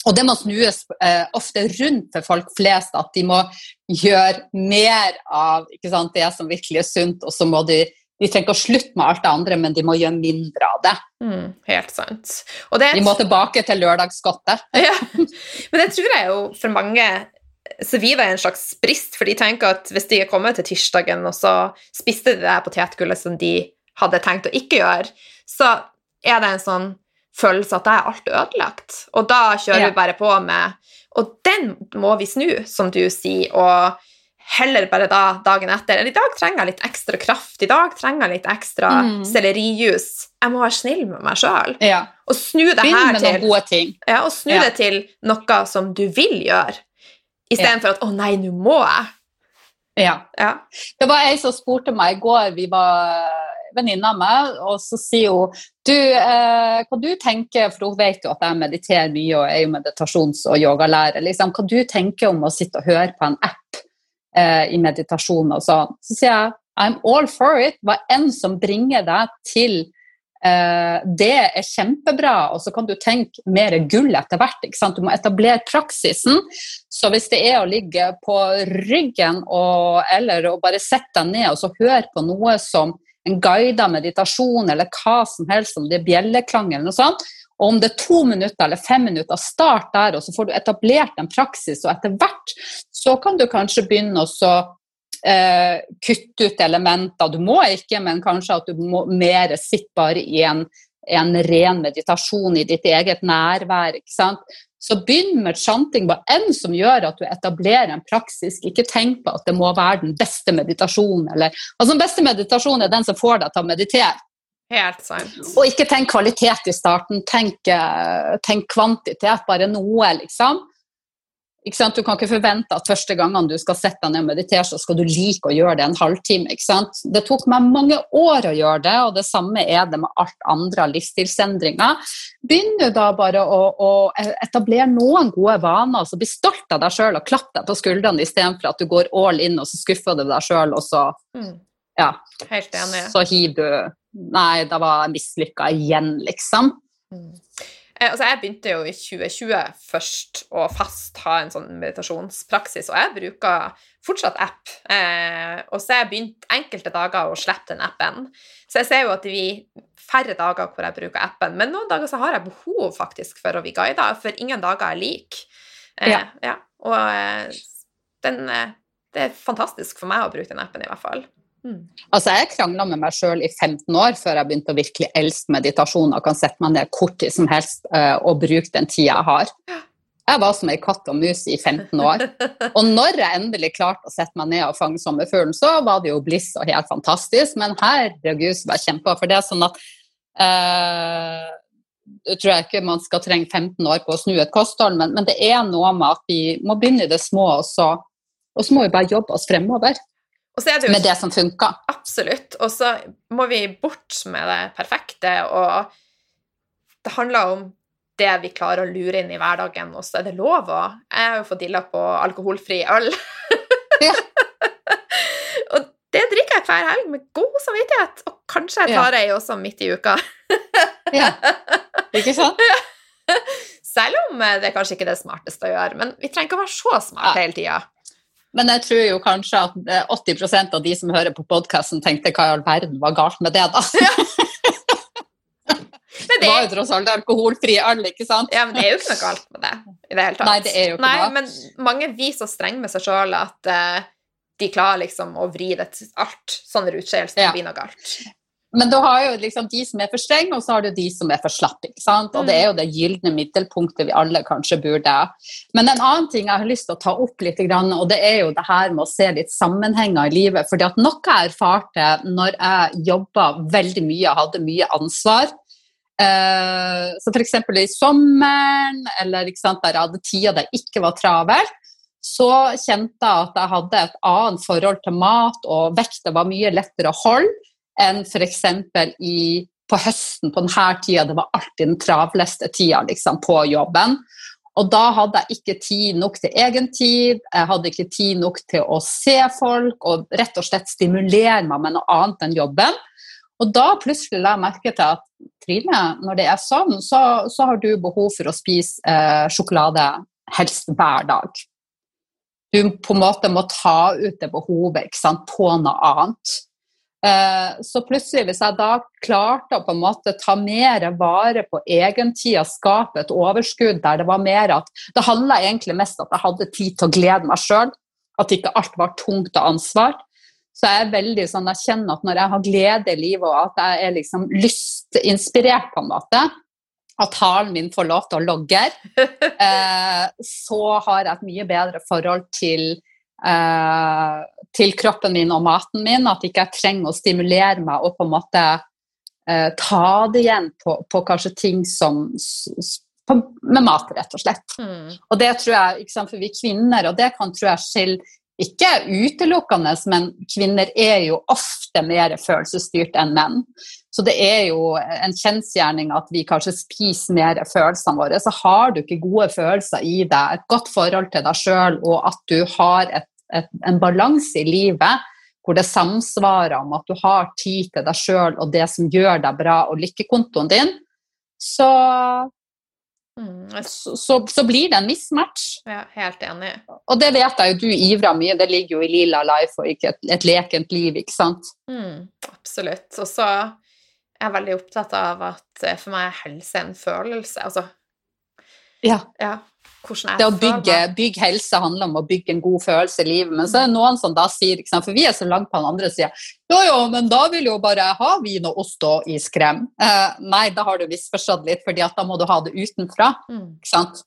Og det må snues eh, ofte rundt for folk flest, at de må gjøre mer av sant, det som virkelig er sunt, og så må de de trenger ikke å slutte med alt det andre, men de må gjøre mindre av det. Mm, helt sant. de må tilbake til lørdagsgodtet. <laughs> ja. Men det tror jeg jo for mange så vi var en slags brist, for de tenker at hvis de er kommet til tirsdagen, og så spiste de det potetgullet som de hadde tenkt å ikke gjøre, så er det en sånn følelse at da er alt ødelagt. Og da kjører Ja. vi bare på med Og den må vi snu, som du sier, og heller bare da dagen etter. Eller i dag trenger jeg litt ekstra kraft, i dag trenger jeg litt ekstra Mm. sellerijus. Jeg må være snill med meg sjøl. Ja. Og snu det Begynn her til ja, og snu Ja. det til noe som du vil gjøre, istedenfor at 'å nei, nå må jeg'. Ja. Ja. Det var ei som spurte meg i går, vi var venninne av meg, og så sier hun du, eh, hva du tenker, for hun vet jo at jeg mediterer mye og er jo meditasjons- og yogalærer, liksom, hva du tenker om å sitte og høre på en app eh, i meditasjon og sånn. Så sier jeg I'm all for it. Hva enn som bringer deg til eh, det er kjempebra, og så kan du tenke mer gull etter hvert. ikke sant? Du må etablere praksisen. Så hvis det er å ligge på ryggen og, eller å bare sette deg ned og så høre på noe som en guidet meditasjon eller hva som helst, om det er bjelleklang eller noe sånt, og om det er to minutter eller fem minutter, start der, og så får du etablert en praksis, og etter hvert så kan du kanskje begynne å eh, kutte ut elementer. Du må ikke, men kanskje at du må mer sitte bare i en, en ren meditasjon i ditt eget nærvær. ikke sant? Så begynn med chanting, hva enn som gjør at du etablerer en praksis. Ikke tenk på at det må være den beste meditasjonen. Eller, altså Den beste meditasjonen er den som får deg til å meditere. Helt sant. Og ikke tenk kvalitet i starten, tenk, eh, tenk kvantitet, bare noe, liksom. Du kan ikke forvente at første gangene du skal sette deg ned og meditere, så skal du like å gjøre det en halvtime. Det tok meg mange år å gjøre det, og det samme er det med alt andre av livsstilsendringer. Begynn da bare å, å etablere noen gode vaner, så bli stolt av deg sjøl og klapp deg på skuldrene istedenfor at du går all in og så skuffer du deg sjøl, og så, Mm. ja, Helt enig. så hiver du Nei, da var jeg mislykka igjen, liksom. Mm. Eh, altså jeg begynte jo i 2020 først å fast ha en sånn meditasjonspraksis, og jeg bruker fortsatt app. Eh, og så har jeg begynt enkelte dager å slippe den appen. Så jeg ser jo at vi færre dager hvor jeg bruker appen, men noen dager så har jeg behov faktisk for å bli guida, for ingen dager er like. Eh, Ja. ja. Og eh, den, eh, det er fantastisk for meg å bruke den appen, i hvert fall. Mm. Altså, jeg krangla med meg sjøl i 15 år før jeg begynte å virkelig elske meditasjon og kan sette meg ned kort tid som helst eh, og bruke den tida jeg har. Jeg var som ei katt og mus i 15 år. <laughs> Og når jeg endelig klarte å sette meg ned og fange sommerfuglen, så var det jo bliss og helt fantastisk. Men herregud, så var jeg kjempa. For det er sånn at eh, tror jeg ikke man skal trenge 15 år på å snu et kosthold, men, men det er noe med at vi må begynne i det små, og så, og så må vi bare jobbe oss fremover er det jo med det som funker. Absolutt. Og så må vi bort med det perfekte, og det handler om det vi klarer å lure inn i hverdagen, og så er det lov å Jeg har jo fått dilla på alkoholfri øl. Ja. <laughs> og det drikker jeg hver helg med god samvittighet, og kanskje jeg tar ei også midt i uka. <laughs> Ja. Ikke sant? <laughs> Selv om det er kanskje ikke er det smarteste å gjøre, men vi trenger ikke å være så smarte Ja. hele tida. Men jeg tror jo kanskje at eh, 80% av de som hører på podkasten, tenkte hva i all verden var galt med det, da? <laughs> Ja. <laughs> Det det, var jo tross alt alkoholfri øl, ikke sant? ja, men det er jo ikke noe galt med det i det hele tatt. Nei, det er jo ikke Nei, noe. men mange blir så strenge med seg sjøl at uh, de klarer liksom å vri det til alt. Sånne utskeielser Ja. blir noe galt. Men du har jo liksom de som er for strenge, og så har du de som er for slappe. Og det er jo det gylne middelpunktet vi alle kanskje burde Men en annen ting jeg har lyst til å ta opp litt, og det er jo det her med å se litt sammenhenger i livet. fordi at noe jeg erfarte når jeg jobba veldig mye, hadde mye ansvar eh, Så f.eks. i sommeren, eller sant, der jeg hadde tida der jeg ikke var travel, så kjente jeg at jeg hadde et annet forhold til mat, og vekta var mye lettere å holde enn f.eks. på høsten på denne tida. Det var alltid den travleste tida liksom, på jobben. Og da hadde jeg ikke tid nok til egen tid, jeg hadde ikke tid nok til å se folk og rett og slett stimulere meg med noe annet enn jobben. Og da plutselig la jeg merke til at Trine, når det er sånn, så, så har du behov for å spise eh, sjokolade helst hver dag. Du på en måte må ta ut det behovet sant, på noe annet. Eh, så plutselig, hvis jeg da klarte å på en måte ta mer vare på egentida, skape et overskudd der det var mer at Det handla egentlig mest om at jeg hadde tid til å glede meg sjøl. At ikke alt var tungt og ansvar. Så jeg er veldig sånn, jeg kjenner at når jeg har glede i livet, og at jeg er liksom lystinspirert, på en måte, at halen min får lov til å logge, <laughs> eh, så har jeg et mye bedre forhold til eh, til kroppen min og maten min. At ikke jeg trenger å stimulere meg og på en måte eh, ta det igjen på, på kanskje ting som på, med mat, rett og slett. Mm. Og det tror jeg, ikke sant, for vi kvinner, og det kan tror jeg skille ikke utelukkende, men kvinner er jo ofte mer følelsesstyrt enn menn. Så det er jo en kjensgjerning at vi kanskje spiser mer følelsene våre. Så har du ikke gode følelser i deg, et godt forhold til deg sjøl, og at du har et et, en balanse i livet hvor det samsvarer om at du har tid til deg sjøl og det som gjør deg bra, og lykkekontoen din, så, mm. så, så, så blir det en mismatch. Ja, helt enig. Og det vet jeg jo du ivrer mye, det ligger jo i Lila Life og ikke et, et lekent liv, ikke sant? Mm, absolutt. Og så er jeg veldig opptatt av at for meg er helse en følelse. Altså ja. ja det å bygge, bygge, helse handler om å bygge en god følelse i livet. Men så er det noen som da sier, for vi er så langt på den andre sida Jo, jo, men da vil jo bare ha vin og ost og iskrem. Eh, nei, da har du misforstått litt, for da må du ha det utenfra. Mm. ikke sant?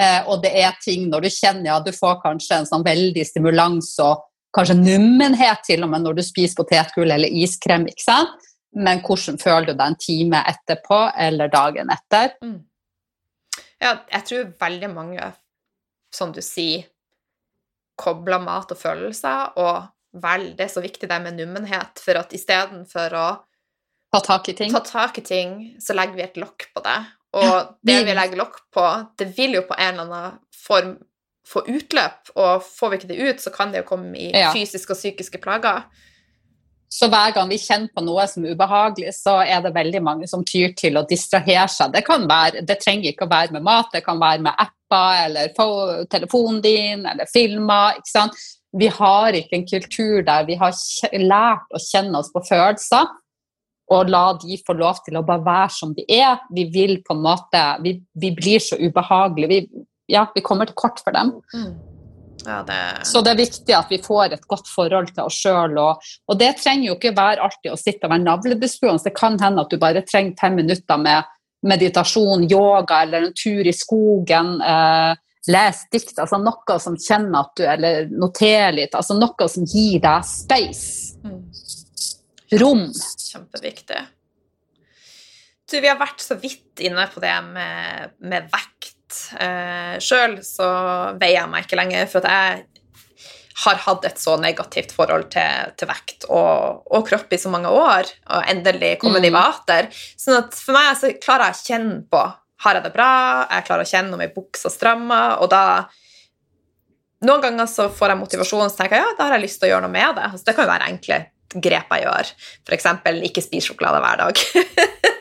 Eh, og det er ting når du kjenner ja, du får kanskje en sånn veldig stimulans og kanskje nummenhet til og med når du spiser potetgull eller iskrem, ikke sant? Men hvordan føler du deg en time etterpå eller dagen etter? Mm. Ja, jeg tror veldig mange, som du sier, kobler mat og følelser, og vel, det er så viktig det med nummenhet, for at istedenfor å ta tak i ting, ta tak i ting så legger vi et lokk på det. Og det vi legger lokk på, det vil jo på en eller annen form få utløp, og får vi ikke det ut, så kan det jo komme i fysiske og psykiske plager. Så hver gang vi kjenner på noe som er ubehagelig, så er det veldig mange som tyr til å distrahere seg. Det, være, det trenger ikke å være med mat, det kan være med apper eller telefonen din eller filmer. ikke sant? Vi har ikke en kultur der vi har lært å kjenne oss på følelser og la de få lov til å bare være som de er. Vi vil på en måte Vi, vi blir så ubehagelige. Vi, ja, vi kommer til kort for dem. Mm. Ja, det... Så det er viktig at vi får et godt forhold til oss sjøl. Og, og, det trenger jo ikke være alltid å sitte og være navlebeskuende. Det kan hende at du bare trenger fem minutter med meditasjon, yoga eller en tur i skogen. Eh, les dikt, altså noe som kjenner at du Eller noter litt. Altså noe som gir deg space. Mm. Rom. Kjempeviktig. Du, vi har vært så vidt inne på det med, med vekt Uh, Sjøl så veier jeg meg ikke lenger, for at jeg har hatt et så negativt forhold til, til vekt og, og, kropp i så mange år, og endelig kommet mm. i vater. Sånn at for meg så klarer jeg å kjenne på har jeg det bra, jeg klarer å kjenne om ei bukse strammer, og da Noen ganger så får jeg motivasjon og tenker jeg, ja, da har jeg lyst til å gjøre noe med det. Altså, det kan jo være enkle grep jeg gjør. F.eks. ikke spise sjokolade hver dag. <laughs>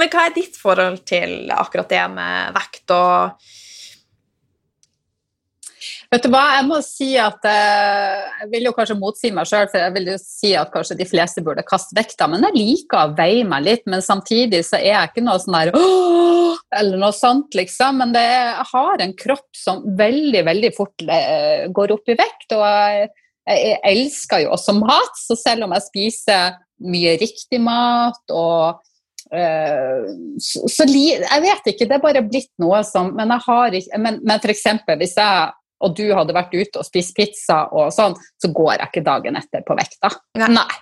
Men hva er ditt forhold til akkurat det med vekt og Vet du hva, jeg må si at eh, Jeg vil jo kanskje motsi meg sjøl, for jeg vil jo si at kanskje de fleste burde kaste vekta, men jeg liker å veie meg litt. Men samtidig så er jeg ikke noe sånn der eller noe sånt, liksom. Men er, jeg har en kropp som veldig, veldig fort eh, går opp i vekt. Og jeg, jeg elsker jo også mat, så selv om jeg spiser mye riktig mat og så, så, jeg vet ikke, det er bare blitt noe som Men jeg har ikke Men, men f.eks. hvis jeg og du hadde vært ute og spist pizza og sånn, så går jeg ikke dagen etter på vekta. Nei. Nei.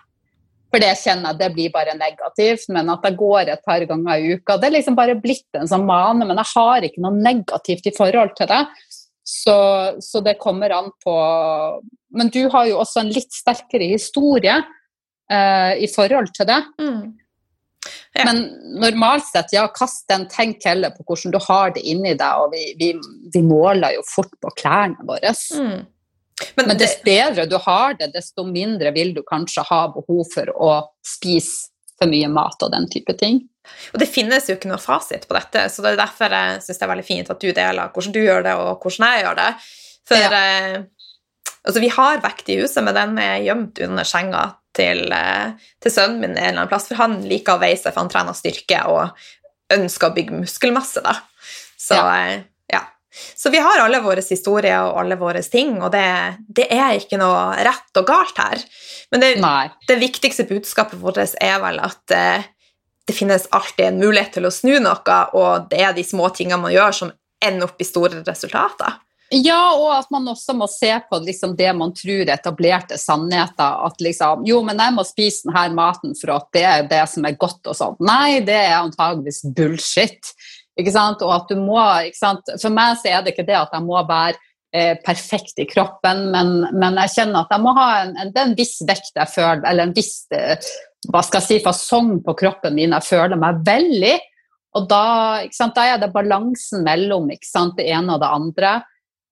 For det kjenner jeg det blir bare negativt. Men at jeg går et par ganger i uka, det er liksom bare blitt en sånn mane. Men jeg har ikke noe negativt i forhold til det. Så, så det kommer an på Men du har jo også en litt sterkere historie eh, i forhold til det. Mm. Ja. Men normalt sett, ja, kast den, tenk heller på hvordan du har det inni deg. Og vi, vi, vi måler jo fort på klærne våre. Mm. Men, Men desto bedre du har det, desto mindre vil du kanskje ha behov for å spise for mye mat og den type ting. Og det finnes jo ikke noe fasit på dette, så det er derfor jeg syns det er veldig fint at du deler hvordan du gjør det, og hvordan jeg gjør det. For ja. eh, altså, vi har vekt i huset, men den er gjemt under senga til, eh, til sønnen min en eller annen plass, for han liker å veie seg, for han trener styrke og ønsker å bygge muskelmasse, da. Så ja. Eh, ja. Så vi har alle våre historier og alle våre ting, og det, det er ikke noe rett og galt her. Men det, det viktigste budskapet vårt er vel at eh, det finnes alltid en mulighet til å snu noe, og det er de små tingene man gjør, som ender opp i store resultater. Ja, og at man også må se på liksom, det man tror er etablerte sannheter. At liksom Jo, men jeg må spise denne maten for at det er det som er godt og sånn. Nei, det er antageligvis bullshit. Ikke sant? Og at du må ikke sant? For meg så er det ikke det at jeg må være eh, perfekt i kroppen, men, men, jeg kjenner at jeg må ha en, en, en viss vekt jeg føler, eller en viss eh, hva skal jeg si, fasong på kroppen min. Jeg føler meg veldig. Og da, da er det balansen mellom sant, det ene og det andre.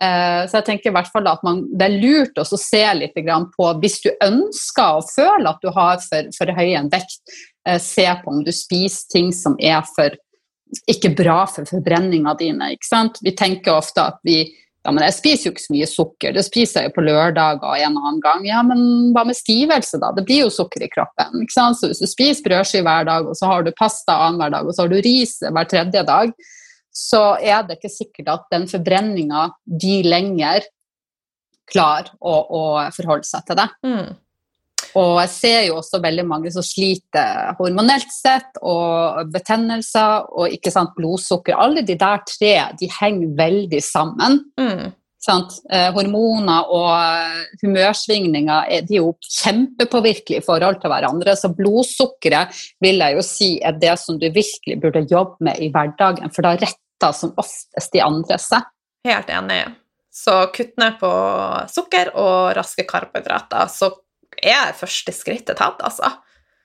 Eh, så jeg tenker i hvert fall at man, det er lurt å se litt på Hvis du ønsker og føler at du har for, for høy en vekt, eh, se på om du spiser ting som er for, ikke bra for forbrenninga dine. Vi tenker ofte at vi ja, men jeg spiser jo ikke så mye sukker, det spiser jeg jo på lørdager en og annen gang. Ja, men hva med stivelse, da? Det blir jo sukker i kroppen. Så hvis du spiser brødskive hver dag, og så har du pasta annenhver dag, og så har du ris hver tredje dag, så er det ikke sikkert at den forbrenninga de lenger klarer å, å, forholde seg til det. Mm. Og jeg ser jo også veldig mange som sliter hormonelt sett, og betennelser og ikke sant, blodsukker. Alle de der tre de henger veldig sammen. Mm. Eh, hormoner og eh, humørsvingninger de er jo kjempepåvirkelige i forhold til hverandre. Så blodsukkeret vil jeg jo si er det som du virkelig burde jobbe med i hverdagen, for da retter som oftest de andre seg. Helt enig. Så kutt ned på sukker og raske karbohydrater, så er første skrittet tatt, altså.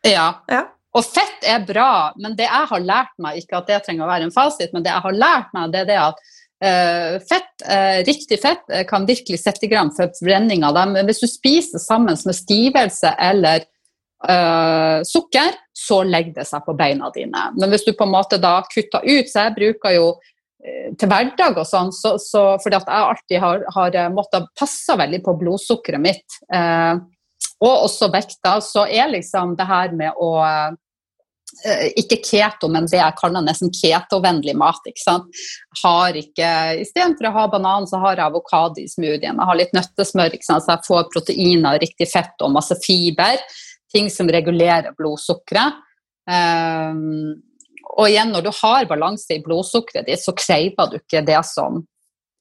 Ja. ja. Og fett er bra, men det jeg har lært meg, ikke at det trenger å være en fasit, men det jeg har lært meg, det er det at fett, uh, riktig fett uh, kan virkelig sette i gang forbrenninga. Hvis du spiser sammen med stivelse eller sukker, så legger det seg på beina dine. Men hvis du på en måte da kutter ut, så jeg bruker jo til hverdag og sånn, så, så, fordi at jeg alltid har, har måttet passe veldig på blodsukkeret mitt. uh, og også vekta, så er liksom det her med å eh, ikke keto, men det jeg kaller nesten ketovennlig mat. ikke sant? Har ikke, Istedenfor å ha banan, så har jeg avokado i smoothien. Jeg har litt nøttesmør, ikke sant? så jeg får proteiner, riktig fett og masse fiber. Ting som regulerer blodsukkeret. Um, og igjen, når du har balanse i blodsukkeret ditt, så krever du ikke det som,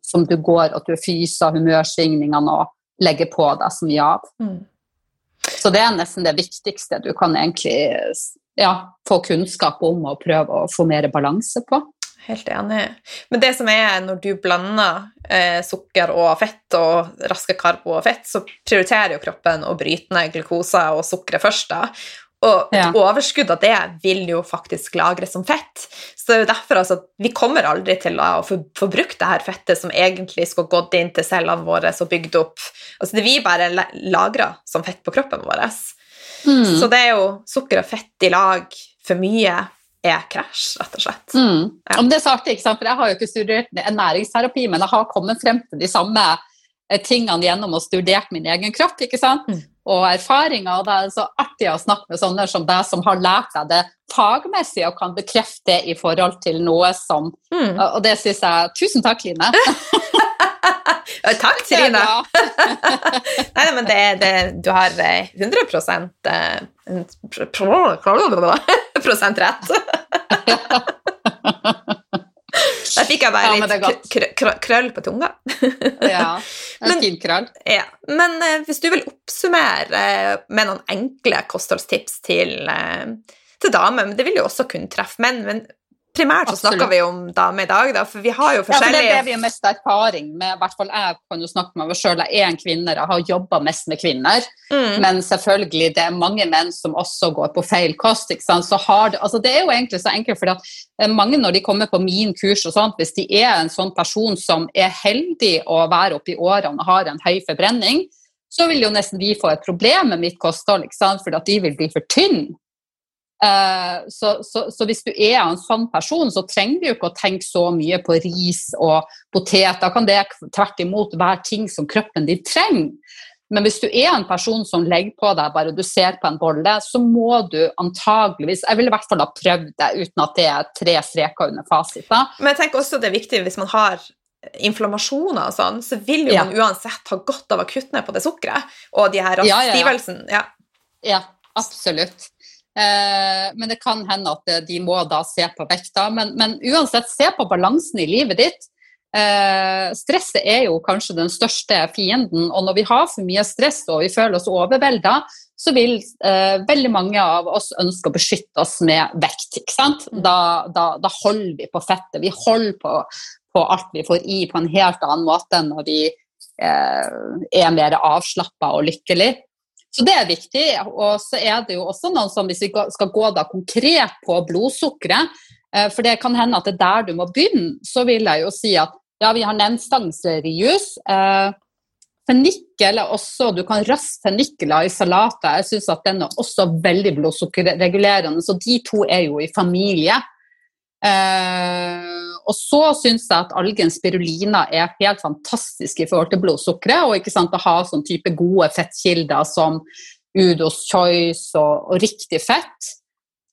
som du går, at du fyser humørsvingningene og legger på deg så mye av. Mm. Så det er nesten det viktigste du kan egentlig ja, få kunnskap om og prøve å få mer balanse på. Helt enig. Men det som er når du blander eh, sukker og fett og raske karbo og fett, så prioriterer jo kroppen å bryte ned glukosa og sukkeret først. da. Og ja. overskudd av det vil jo faktisk lagres som fett. Så det er jo derfor altså, vi kommer aldri til å få, få brukt det her fettet som egentlig skulle gått inn til cellene våre og bygd opp Altså det vi bare lagrer som fett på kroppen vår. Mm. Så det er jo sukker og fett i lag for mye er krasj, rett og slett. Mm. Ja. det er sagt, ikke sant? for jeg har jo ikke studert ernæringsterapi, men jeg har kommet frem til de samme eh, tingene gjennom å studert min egen kropp. ikke sant? Mm og erfaringer. Og det er så artig å snakke med sånne som deg, som har lært deg det fagmessig og kan bekrefte det i forhold til noe som mm. Og det syns jeg Tusen takk, Line. <laughs> takk, Trine. <laughs> Nei, men det, det, du har 100 eh, <laughs> prosent rett. <laughs> Der fikk jeg bare ja, litt kr kr krøll på tunga. ja, en fin krøll. Ja. Men eh, hvis du vil oppsummere eh, med noen enkle kostholdstips til, eh, til damer, men det vil jo også kunne treffe menn, men primært så snakker vi om damer i dag, da, for vi har jo forskjellige Ja, for det er det vi har mest erfaring med. I hvert fall jeg kan jo snakke med meg sjøl. Jeg er en kvinne, jeg har jobba mest med kvinner. Mm. Men selvfølgelig, det er mange menn som også går på feil kost. ikke sant? Så har det, altså det er jo egentlig så enkelt, for eh, mange når de kommer på min kurs og sånt, hvis de er en sånn person som er heldig å være oppe i årene og har en høy forbrenning, så vil jo nesten de få et problem med mitt kosthold, ikke sant? fordi at de vil bli for tynne. Eh, så, så, så, hvis du er en sånn person, så trenger du ikke å tenke så mye på ris og potet. Da kan det tvert imot være ting som kroppen din trenger. Men hvis du er en person som legger på deg bare du ser på en bolle, så må du antageligvis Jeg ville i hvert fall ha prøvd det uten at det er tre streker under fasiten. Men jeg tenker også det er viktig hvis man har inflammasjoner og sånn, så vil jo Ja. man uansett ha godt av å kutte ned på det sukkeret og de her Ja, ja, ja. Ja. Ja, absolutt. Eh, men det kan hende at de må da se på vekta. Men, men uansett, se på balansen i livet ditt. Eh, stresset er jo kanskje den største fienden, og når vi har for mye stress og vi føler oss overvelda, så vil eh, veldig mange av oss ønske å beskytte oss med vekt. ikke sant? Da, da, da holder vi på fettet. Vi holder på, på alt vi får i, på en helt annen måte enn når vi eh, er mer avslappa og lykkelig. Så det er viktig. Og så er det jo også noen som, hvis vi skal gå da konkret på blodsukkeret, eh, for det kan hende at det er der du må begynne, så vil jeg jo si at ja, vi har nevnt stangselerius. Eh, Fennikel er også Du kan raste fennikler i salater. Jeg syns at den er også veldig blodsukkerregulerende, så de to er jo i familie. Eh, og så syns jeg at algen spirulina er helt fantastisk i forhold til blodsukkeret. Og ikke sant, å ha sånn type gode fettkilder som Udos choice og, og riktig fett.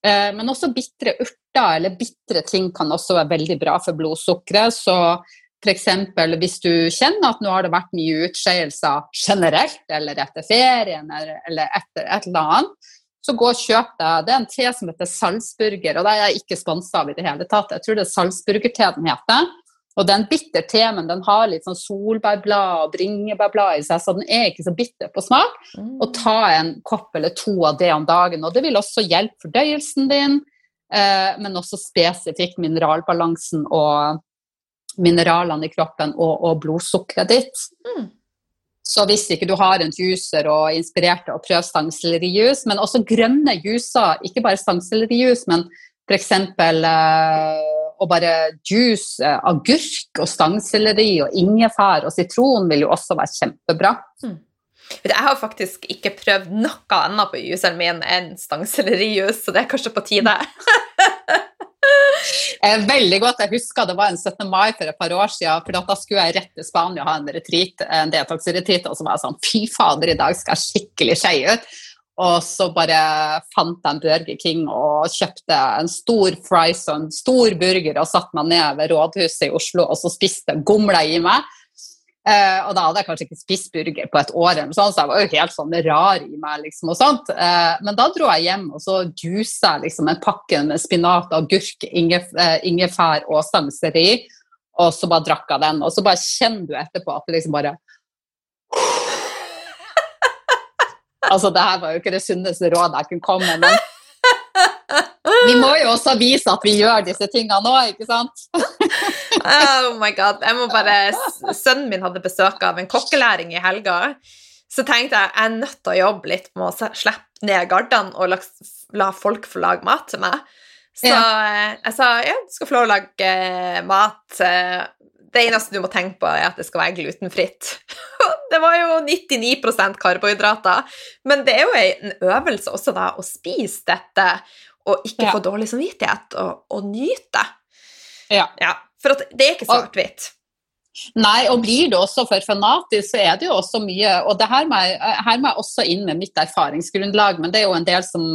Uh, men også bitre urter eller bitre ting kan også være veldig bra for blodsukkeret. Så f.eks. hvis du kjenner at nå har det vært mye utskeielser generelt, eller etter ferien, eller, eller etter et eller annet, så gå og kjøp deg Det er en te som heter Salzburger, og det er jeg ikke sponsa av i det hele tatt. Jeg tror det er Salzburger-te den heter. Og det er en bitter te, men den har litt sånn solbærblad og bringebærblad i seg, så den er ikke så bitter på smak. Og ta en kopp eller to av det om dagen. Og det vil også hjelpe fordøyelsen din, eh, men også spesifikt mineralbalansen og mineralene i kroppen og, og blodsukkeret ditt. Mm. Så hvis ikke du har en juicer og er inspirert av å prøve stangsellerijus, men også grønne juicer, ikke bare stangsellerijus, men f.eks. Eh, å bare juice eh, agurk og stangselleri og ingefær og sitron vil jo også være kjempebra. Mm. Jeg har faktisk ikke prøvd noe annet på juseren min enn stangsellerijus, så det er kanskje på tide. <laughs> Veldig godt. Jeg husker det var en 17. mai for et par år siden. for Da skulle jeg rett til Spania og ha en retreat, en detox-retreat, og så var jeg sånn Fy fader, i dag skal jeg skikkelig skei ut. Og så bare fant jeg en Burger King og kjøpte en stor fries og en stor burger og satte meg ned ved rådhuset i Oslo og så spiste gomla i meg. Eh, og da hadde jeg kanskje ikke spist burger på et år, eller sånt, så jeg var jo helt sånn rar i meg. liksom og sånt. Eh, men da dro jeg hjem og så juica jeg liksom en pakke med spinat, agurk, ingef, eh, ingefær og stangselleri. Og så bare drakk jeg den, og så bare kjenner du etterpå at det liksom bare <laughs> Altså, det her var jo ikke det sunneste rådet jeg kunne komme med, men vi må jo også vise at vi gjør disse tingene nå, ikke sant? Oh my god. Jeg må bare Sønnen min hadde besøk av en kokkelæring i helga. Så tenkte jeg jeg er nødt til å jobbe litt med å slippe ned gardene og la, folk få lage mat til meg. Så ja. jeg sa ja, du skal få lov å lage eh, mat. eh, Det eneste du må tenke på, er at det skal være glutenfritt. <laughs> det var jo 99% karbohydrater. Men det er jo en øvelse også da å spise dette og ikke Ja. få dårlig samvittighet og, og nyte. Ja. Ja, for at det er ikke svart-hvitt. Nei, og blir det også for fanatisk, så er det jo også mye Og det her må, jeg, her må jeg også inn med mitt erfaringsgrunnlag, men det er jo en del som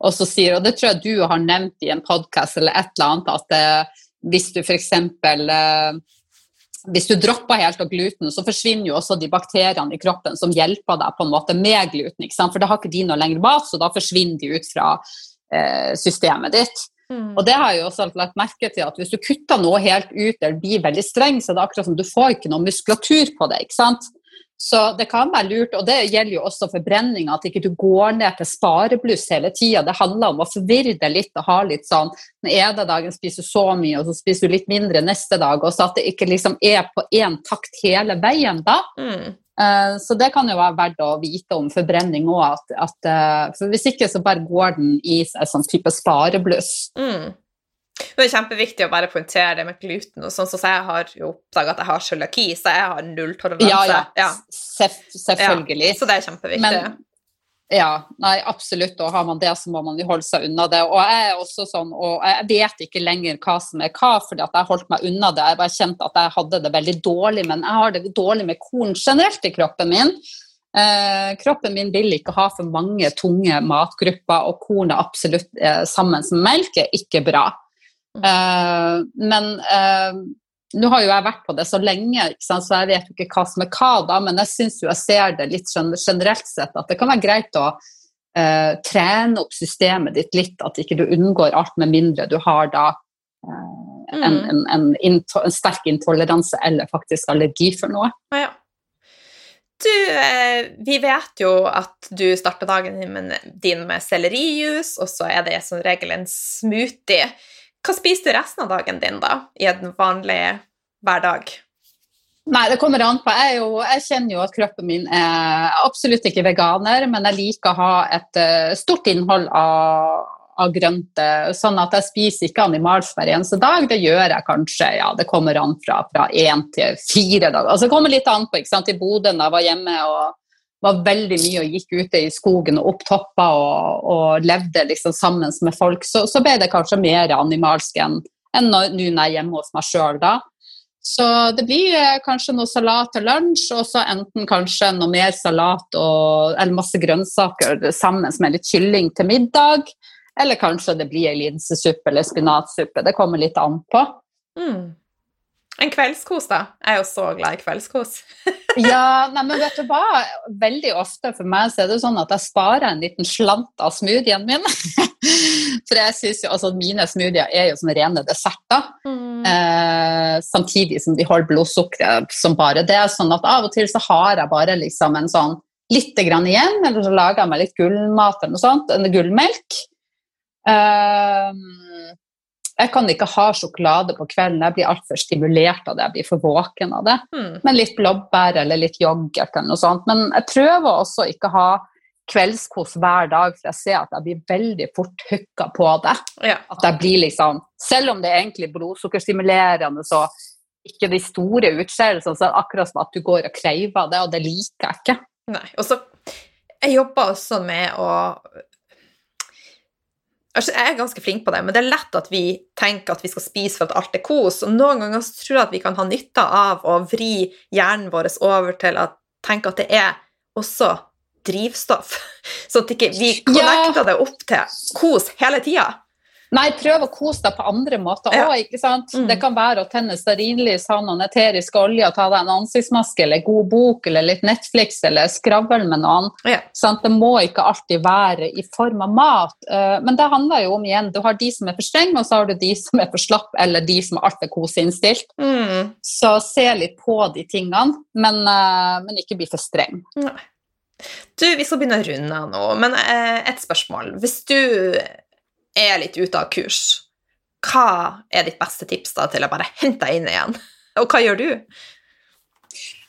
også sier, og det tror jeg du har nevnt i en podkast eller et eller annet, at det, hvis du f.eks. Eh, hvis du dropper helt av gluten, så forsvinner jo også de bakteriene i kroppen som hjelper deg på en måte med gluten. For da har ikke de noe lenger mat, så da forsvinner de ut fra eh, systemet ditt. Og det har jeg jo også lagt merke til, at hvis du kutter noe helt ut eller blir veldig streng, så er det akkurat som du får ikke noe muskulatur på det. ikke sant? Så det kan være lurt, og det gjelder jo også forbrenninga, at ikke du går ned til sparebluss hele tida. Det handler om å forvirre det litt og ha litt sånn Den ene dagen spiser du så mye, og så spiser du litt mindre neste dag. og Så at det ikke liksom er på én takt hele veien da. Mm. Eh, Så det kan jo være verdt å vite om forbrenning òg. Eh, for hvis ikke så bare går den i seg sånn type sparebluss. Mm. Det er kjempeviktig å bare poengtere det med gluten. og sånn, så jeg har jo oppdaga at jeg har cøliaki, så jeg har nulltoleranse. Ja, ja. Ja. Seff, selvfølgelig. Så det er kjempeviktig. Men, ja, nei, absolutt. Og har man det, så må man jo holde seg unna det. Og jeg er også sånn, og jeg vet ikke lenger hva som er hva, fordi at jeg holdt meg unna det. Jeg bare kjente at jeg hadde det veldig dårlig, men jeg har det dårlig med korn generelt i kroppen min. Eh, kroppen min vil ikke ha for mange tunge matgrupper, og korn er absolutt eh, sammen med melk er ikke bra. Eh, men eh, nå har jo jeg vært på det så lenge, så jeg vet jo ikke hva som er hva, da, men jeg syns jo jeg ser det litt generelt sett at det kan være greit å eh, trene opp systemet ditt litt, at ikke du unngår alt med mindre du har da eh, en, Mm. en, en, en sterk intoleranse eller faktisk allergi for noe. Ja, ja. Du, eh, vi vet jo at du starter dagen din med, din med sellerijus, og så er det som regel en smoothie. Hva spiser du resten av dagen din, da, i en vanlig hverdag? Nei, det kommer an på. Jeg, jo, jeg kjenner jo at kroppen min er absolutt ikke veganer, men jeg liker å ha et eh, stort innhold av, av grønt, eh, sånn at jeg spiser ikke animalsk hver eneste dag. Det gjør jeg kanskje, ja, det kommer an fra, fra én til fire dager. Altså, det kommer litt an på, ikke sant. I Bodø da jeg var hjemme og var veldig mye og gikk ute i skogen og opp topper og, og levde liksom sammen med folk, så, så ble det kanskje mer animalsk enn nå når jeg er hjemme hos meg sjøl da. Så det blir eh, kanskje noe salat til lunsj, og så enten kanskje noe mer salat og, eller masse grønnsaker sammen med litt kylling til middag. Eller kanskje det blir ei linsesuppe eller spinatsuppe. Det kommer litt an på. Mm. En kveldskos, da. Jeg er jo så glad i kveldskos. <laughs> Ja, nei, men vet du hva? Veldig ofte for meg så er det sånn at jeg sparer en liten slant av smoothien min. <laughs> For jeg synes jo, altså mine smoothier er jo som rene desserter. Mm. Eh, samtidig som de holder blodsukkeret som bare det. Sånn at av og til så har jeg bare liksom en sånn lite grann igjen, eller så lager jeg meg litt gullmat eller noe sånt, en gullmelk. Eh, jeg kan ikke ha sjokolade på kvelden, jeg blir altfor stimulert av det, jeg blir for våken av det. Mm. Men litt blåbær eller litt yoghurt eller noe sånt. Men jeg prøver også ikke å ha kveldskos hver dag, for jeg ser at jeg blir veldig fort hooka på det. Ja. At jeg blir liksom Selv om det er egentlig blodsukkerstimulerende, så ikke de store utskeielsene, så er det akkurat som at du går og kreiver det, og det liker jeg ikke. Nei. Og så Jeg jobber også med å jeg er ganske flink på det, men det er lett at vi tenker at vi skal spise for at alt er kos. Og noen ganger tror jeg at vi kan ha nytte av å vri hjernen vår over til å tenke at det er også drivstoff. <laughs> Sånn at ikke vi ikke connecter det opp til kos hele tida. Nei, prøv å kose deg på andre måter Ja. òg, ikke sant. Mm. Det kan være å tenne stearinlys, ha noen eteriske olje, og ta deg en ansiktsmaske eller god bok eller litt Netflix eller skravle med noen. Ja. Sant? Det må ikke alltid være i form av mat. eh, Men det handler jo om igjen, du har de som er for strenge, og så har du de som er for slapp, eller de som er altfor koseinnstilt. Mm. Så se litt på de tingene, men, eh, men ikke bli for streng. Nei. Du, vi skal begynne å runde av nå, men eh, et spørsmål. Hvis du er litt ute av kurs, hva er ditt beste tips da til å bare hente deg inn igjen? Og hva gjør du?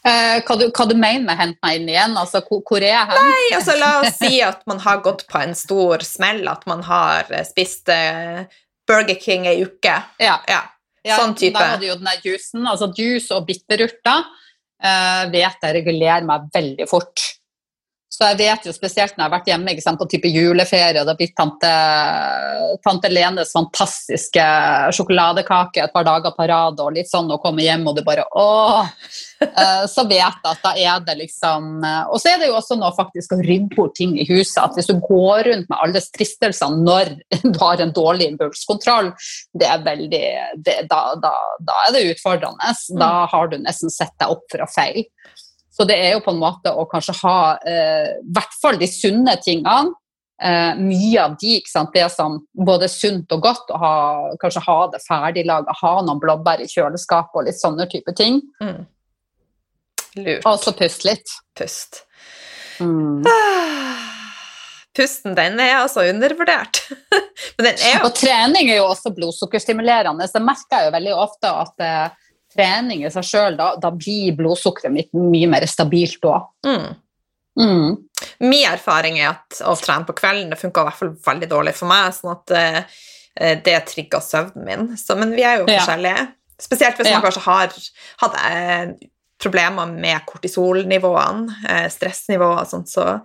Eh, hva, du, hva du mener med 'hent meg inn igjen'? Altså, hvor, hvor er jeg hen? Nei, altså La oss si at man har gått på en stor smell, at man har eh, spist eh, Burger King ei uke. Ja. Ja, Ja, sånn type. Da hadde det jo den der juicen, altså juice og bitterurter, eh, vet jeg regulerer meg veldig fort. Så jeg vet jo spesielt når jeg har vært hjemme sant, på type juleferie, og det har blitt tante, tante Lenes fantastiske sjokoladekake et par dager på rad, og litt sånn å komme hjem, og du bare åh! Eh, så vet jeg at da er det liksom eh, Og så er det jo også noe faktisk å rydde bort ting i huset. At hvis du går rundt med alle stristelsene når <laughs> du har en dårlig impulskontroll, det er veldig det, da, da, da er det utfordrende. Da har du nesten sett deg opp for å feile. Så det er jo på en måte å kanskje ha eh, i hvert fall de sunne tingene. Eh, mye av de, ikke sant? det som både er sunt og godt, å ha, kanskje ha det ferdiglaga, ha noen blåbær i kjøleskapet og litt sånne type ting. Mm. Lurt. Og så pust litt. Pust. Mm. Pusten, den er altså undervurdert. <laughs> Men den er jo Og trening er jo også blodsukkerstimulerende. Så merker jeg jo veldig ofte at eh, trening i seg sjøl, da, da blir blodsukkeret mitt mye mer stabilt òg. mm. Mm. Min erfaring er at å trene på kvelden det funka i hvert fall veldig dårlig for meg, sånn at eh, det trigga søvnen min. Så, men vi er jo Ja. forskjellige. Spesielt hvis Ja. man kanskje har hatt eh, problemer med kortisolnivåene, eh, stressnivåer og sånt, så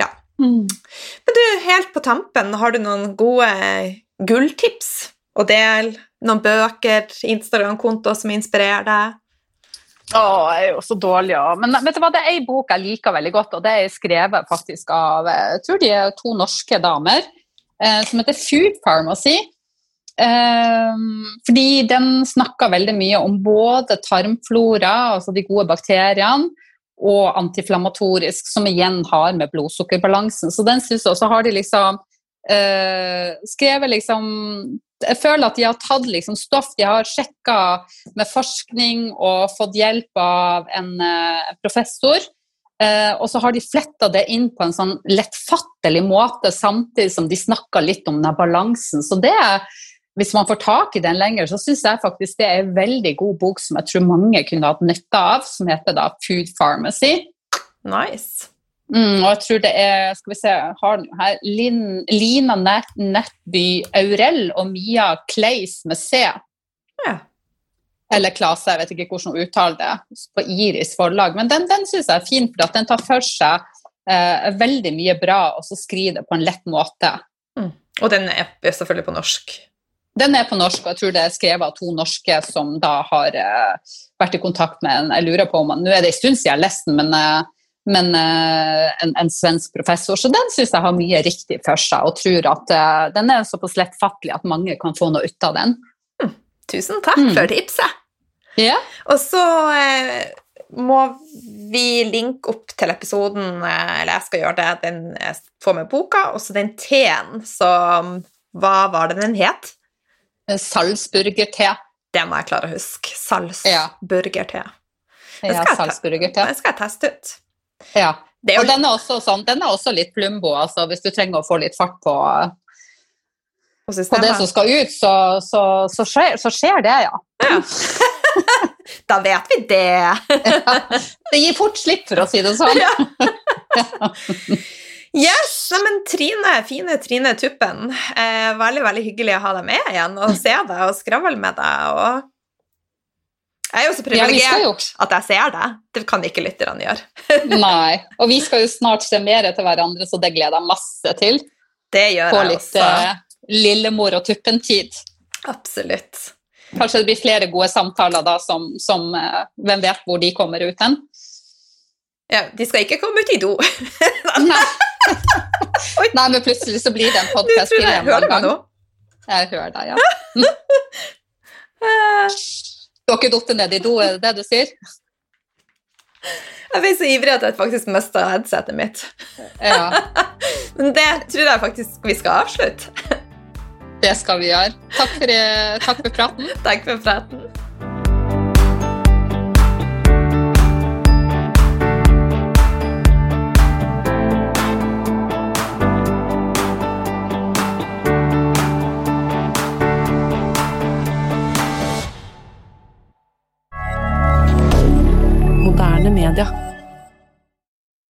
ja. Mm. Men du, helt på tampen, har du noen gode gulltips å dele? Noen bøker, Instagram-kontoer som inspirerer deg? Å, jeg er jo så dårlig, ja. Men vet du hva, det er ei bok jeg liker veldig godt, og det er skrevet faktisk av jeg tror de er to norske damer, eh, som heter Food Pharmacy. Eh, fordi den snakker veldig mye om både tarmflora, altså de gode bakteriene, og antiflammatorisk, som igjen har med blodsukkerbalansen. Så den synes jeg også har de liksom eh, skrevet liksom jeg føler at de har tatt liksom stoff de har sjekka med forskning og fått hjelp av en uh, professor. Uh, og så har de fletta det inn på en sånn lettfattelig måte, samtidig som de snakker litt om den balansen. Så det, hvis man får tak i den lenger, så syns jeg faktisk det er en veldig god bok som jeg tror mange kunne hatt nytte av, som heter da Food Pharmacy. Nice. Mm, og jeg tror det er skal vi se, har her, Lin, Lina Nettby Aurell og Mia Kleis med C. Ja. Eller Klase, jeg vet ikke hvordan hun uttaler det, på Iris forlag. Men den, den syns jeg er fin, for at den tar for seg eh, veldig mye bra, og så skriver det på en lett måte. Mm. Og den er selvfølgelig på norsk? Den er på norsk, og jeg tror det er skrevet av to norske som da har eh, vært i kontakt med en Jeg lurer på om Nå er det en stund siden jeg har lest den, men eh, men uh, en, en, svensk professor. Så den syns jeg har mye riktig for seg, og tror at uh, den er såpass lettfattelig at mange kan få noe ut av den. Mm. Tusen takk mm. for tipset. Yeah. Og så uh, må vi linke opp til episoden, eller jeg skal gjøre det, den får med boka, og så den teen som Hva var det den het? Salzburger-te. Det må jeg klare å huske. Salzburger-te. Ja, salzburger-te. Den skal jeg teste ut. Ja. Og den er, også sånn, den er også litt plumbo, altså hvis du trenger å få litt fart på, på det som skal ut, så, så, så, skjer, så skjer, det, ja. ja. <laughs> da vet vi det. ja. Det gir fort slipp, for å si det sånn. <laughs> Yes, men Trine, fine Trine Tuppen. Eh, veldig veldig hyggelig å ha deg med igjen og se deg og skravle med deg. og jeg er jo så privilegert ja, at jeg ser det. Det kan ikke lytterne gjøre. <laughs> Nei. Og vi skal jo snart se mer til hverandre, så det gleder jeg masse til. Det gjør Få jeg også. litt lillemor og Tuppen-tid. Absolutt. Kanskje det blir flere gode samtaler da, som, som uh, Hvem vet hvor de kommer ut hen? Ja, de skal ikke komme ut i do. <laughs> Nei. Nei, men plutselig så blir det en podkast til en gang. Jeg hører deg, ja. <laughs> Du har ikke falt ned i do, er det det du sier? Jeg ble så ivrig at jeg faktisk mista headsetet mitt. Ja. <laughs> Men det tror jeg faktisk vi skal avslutte. Det skal vi gjøre. Takk for, takk for praten. takk for praten. rien.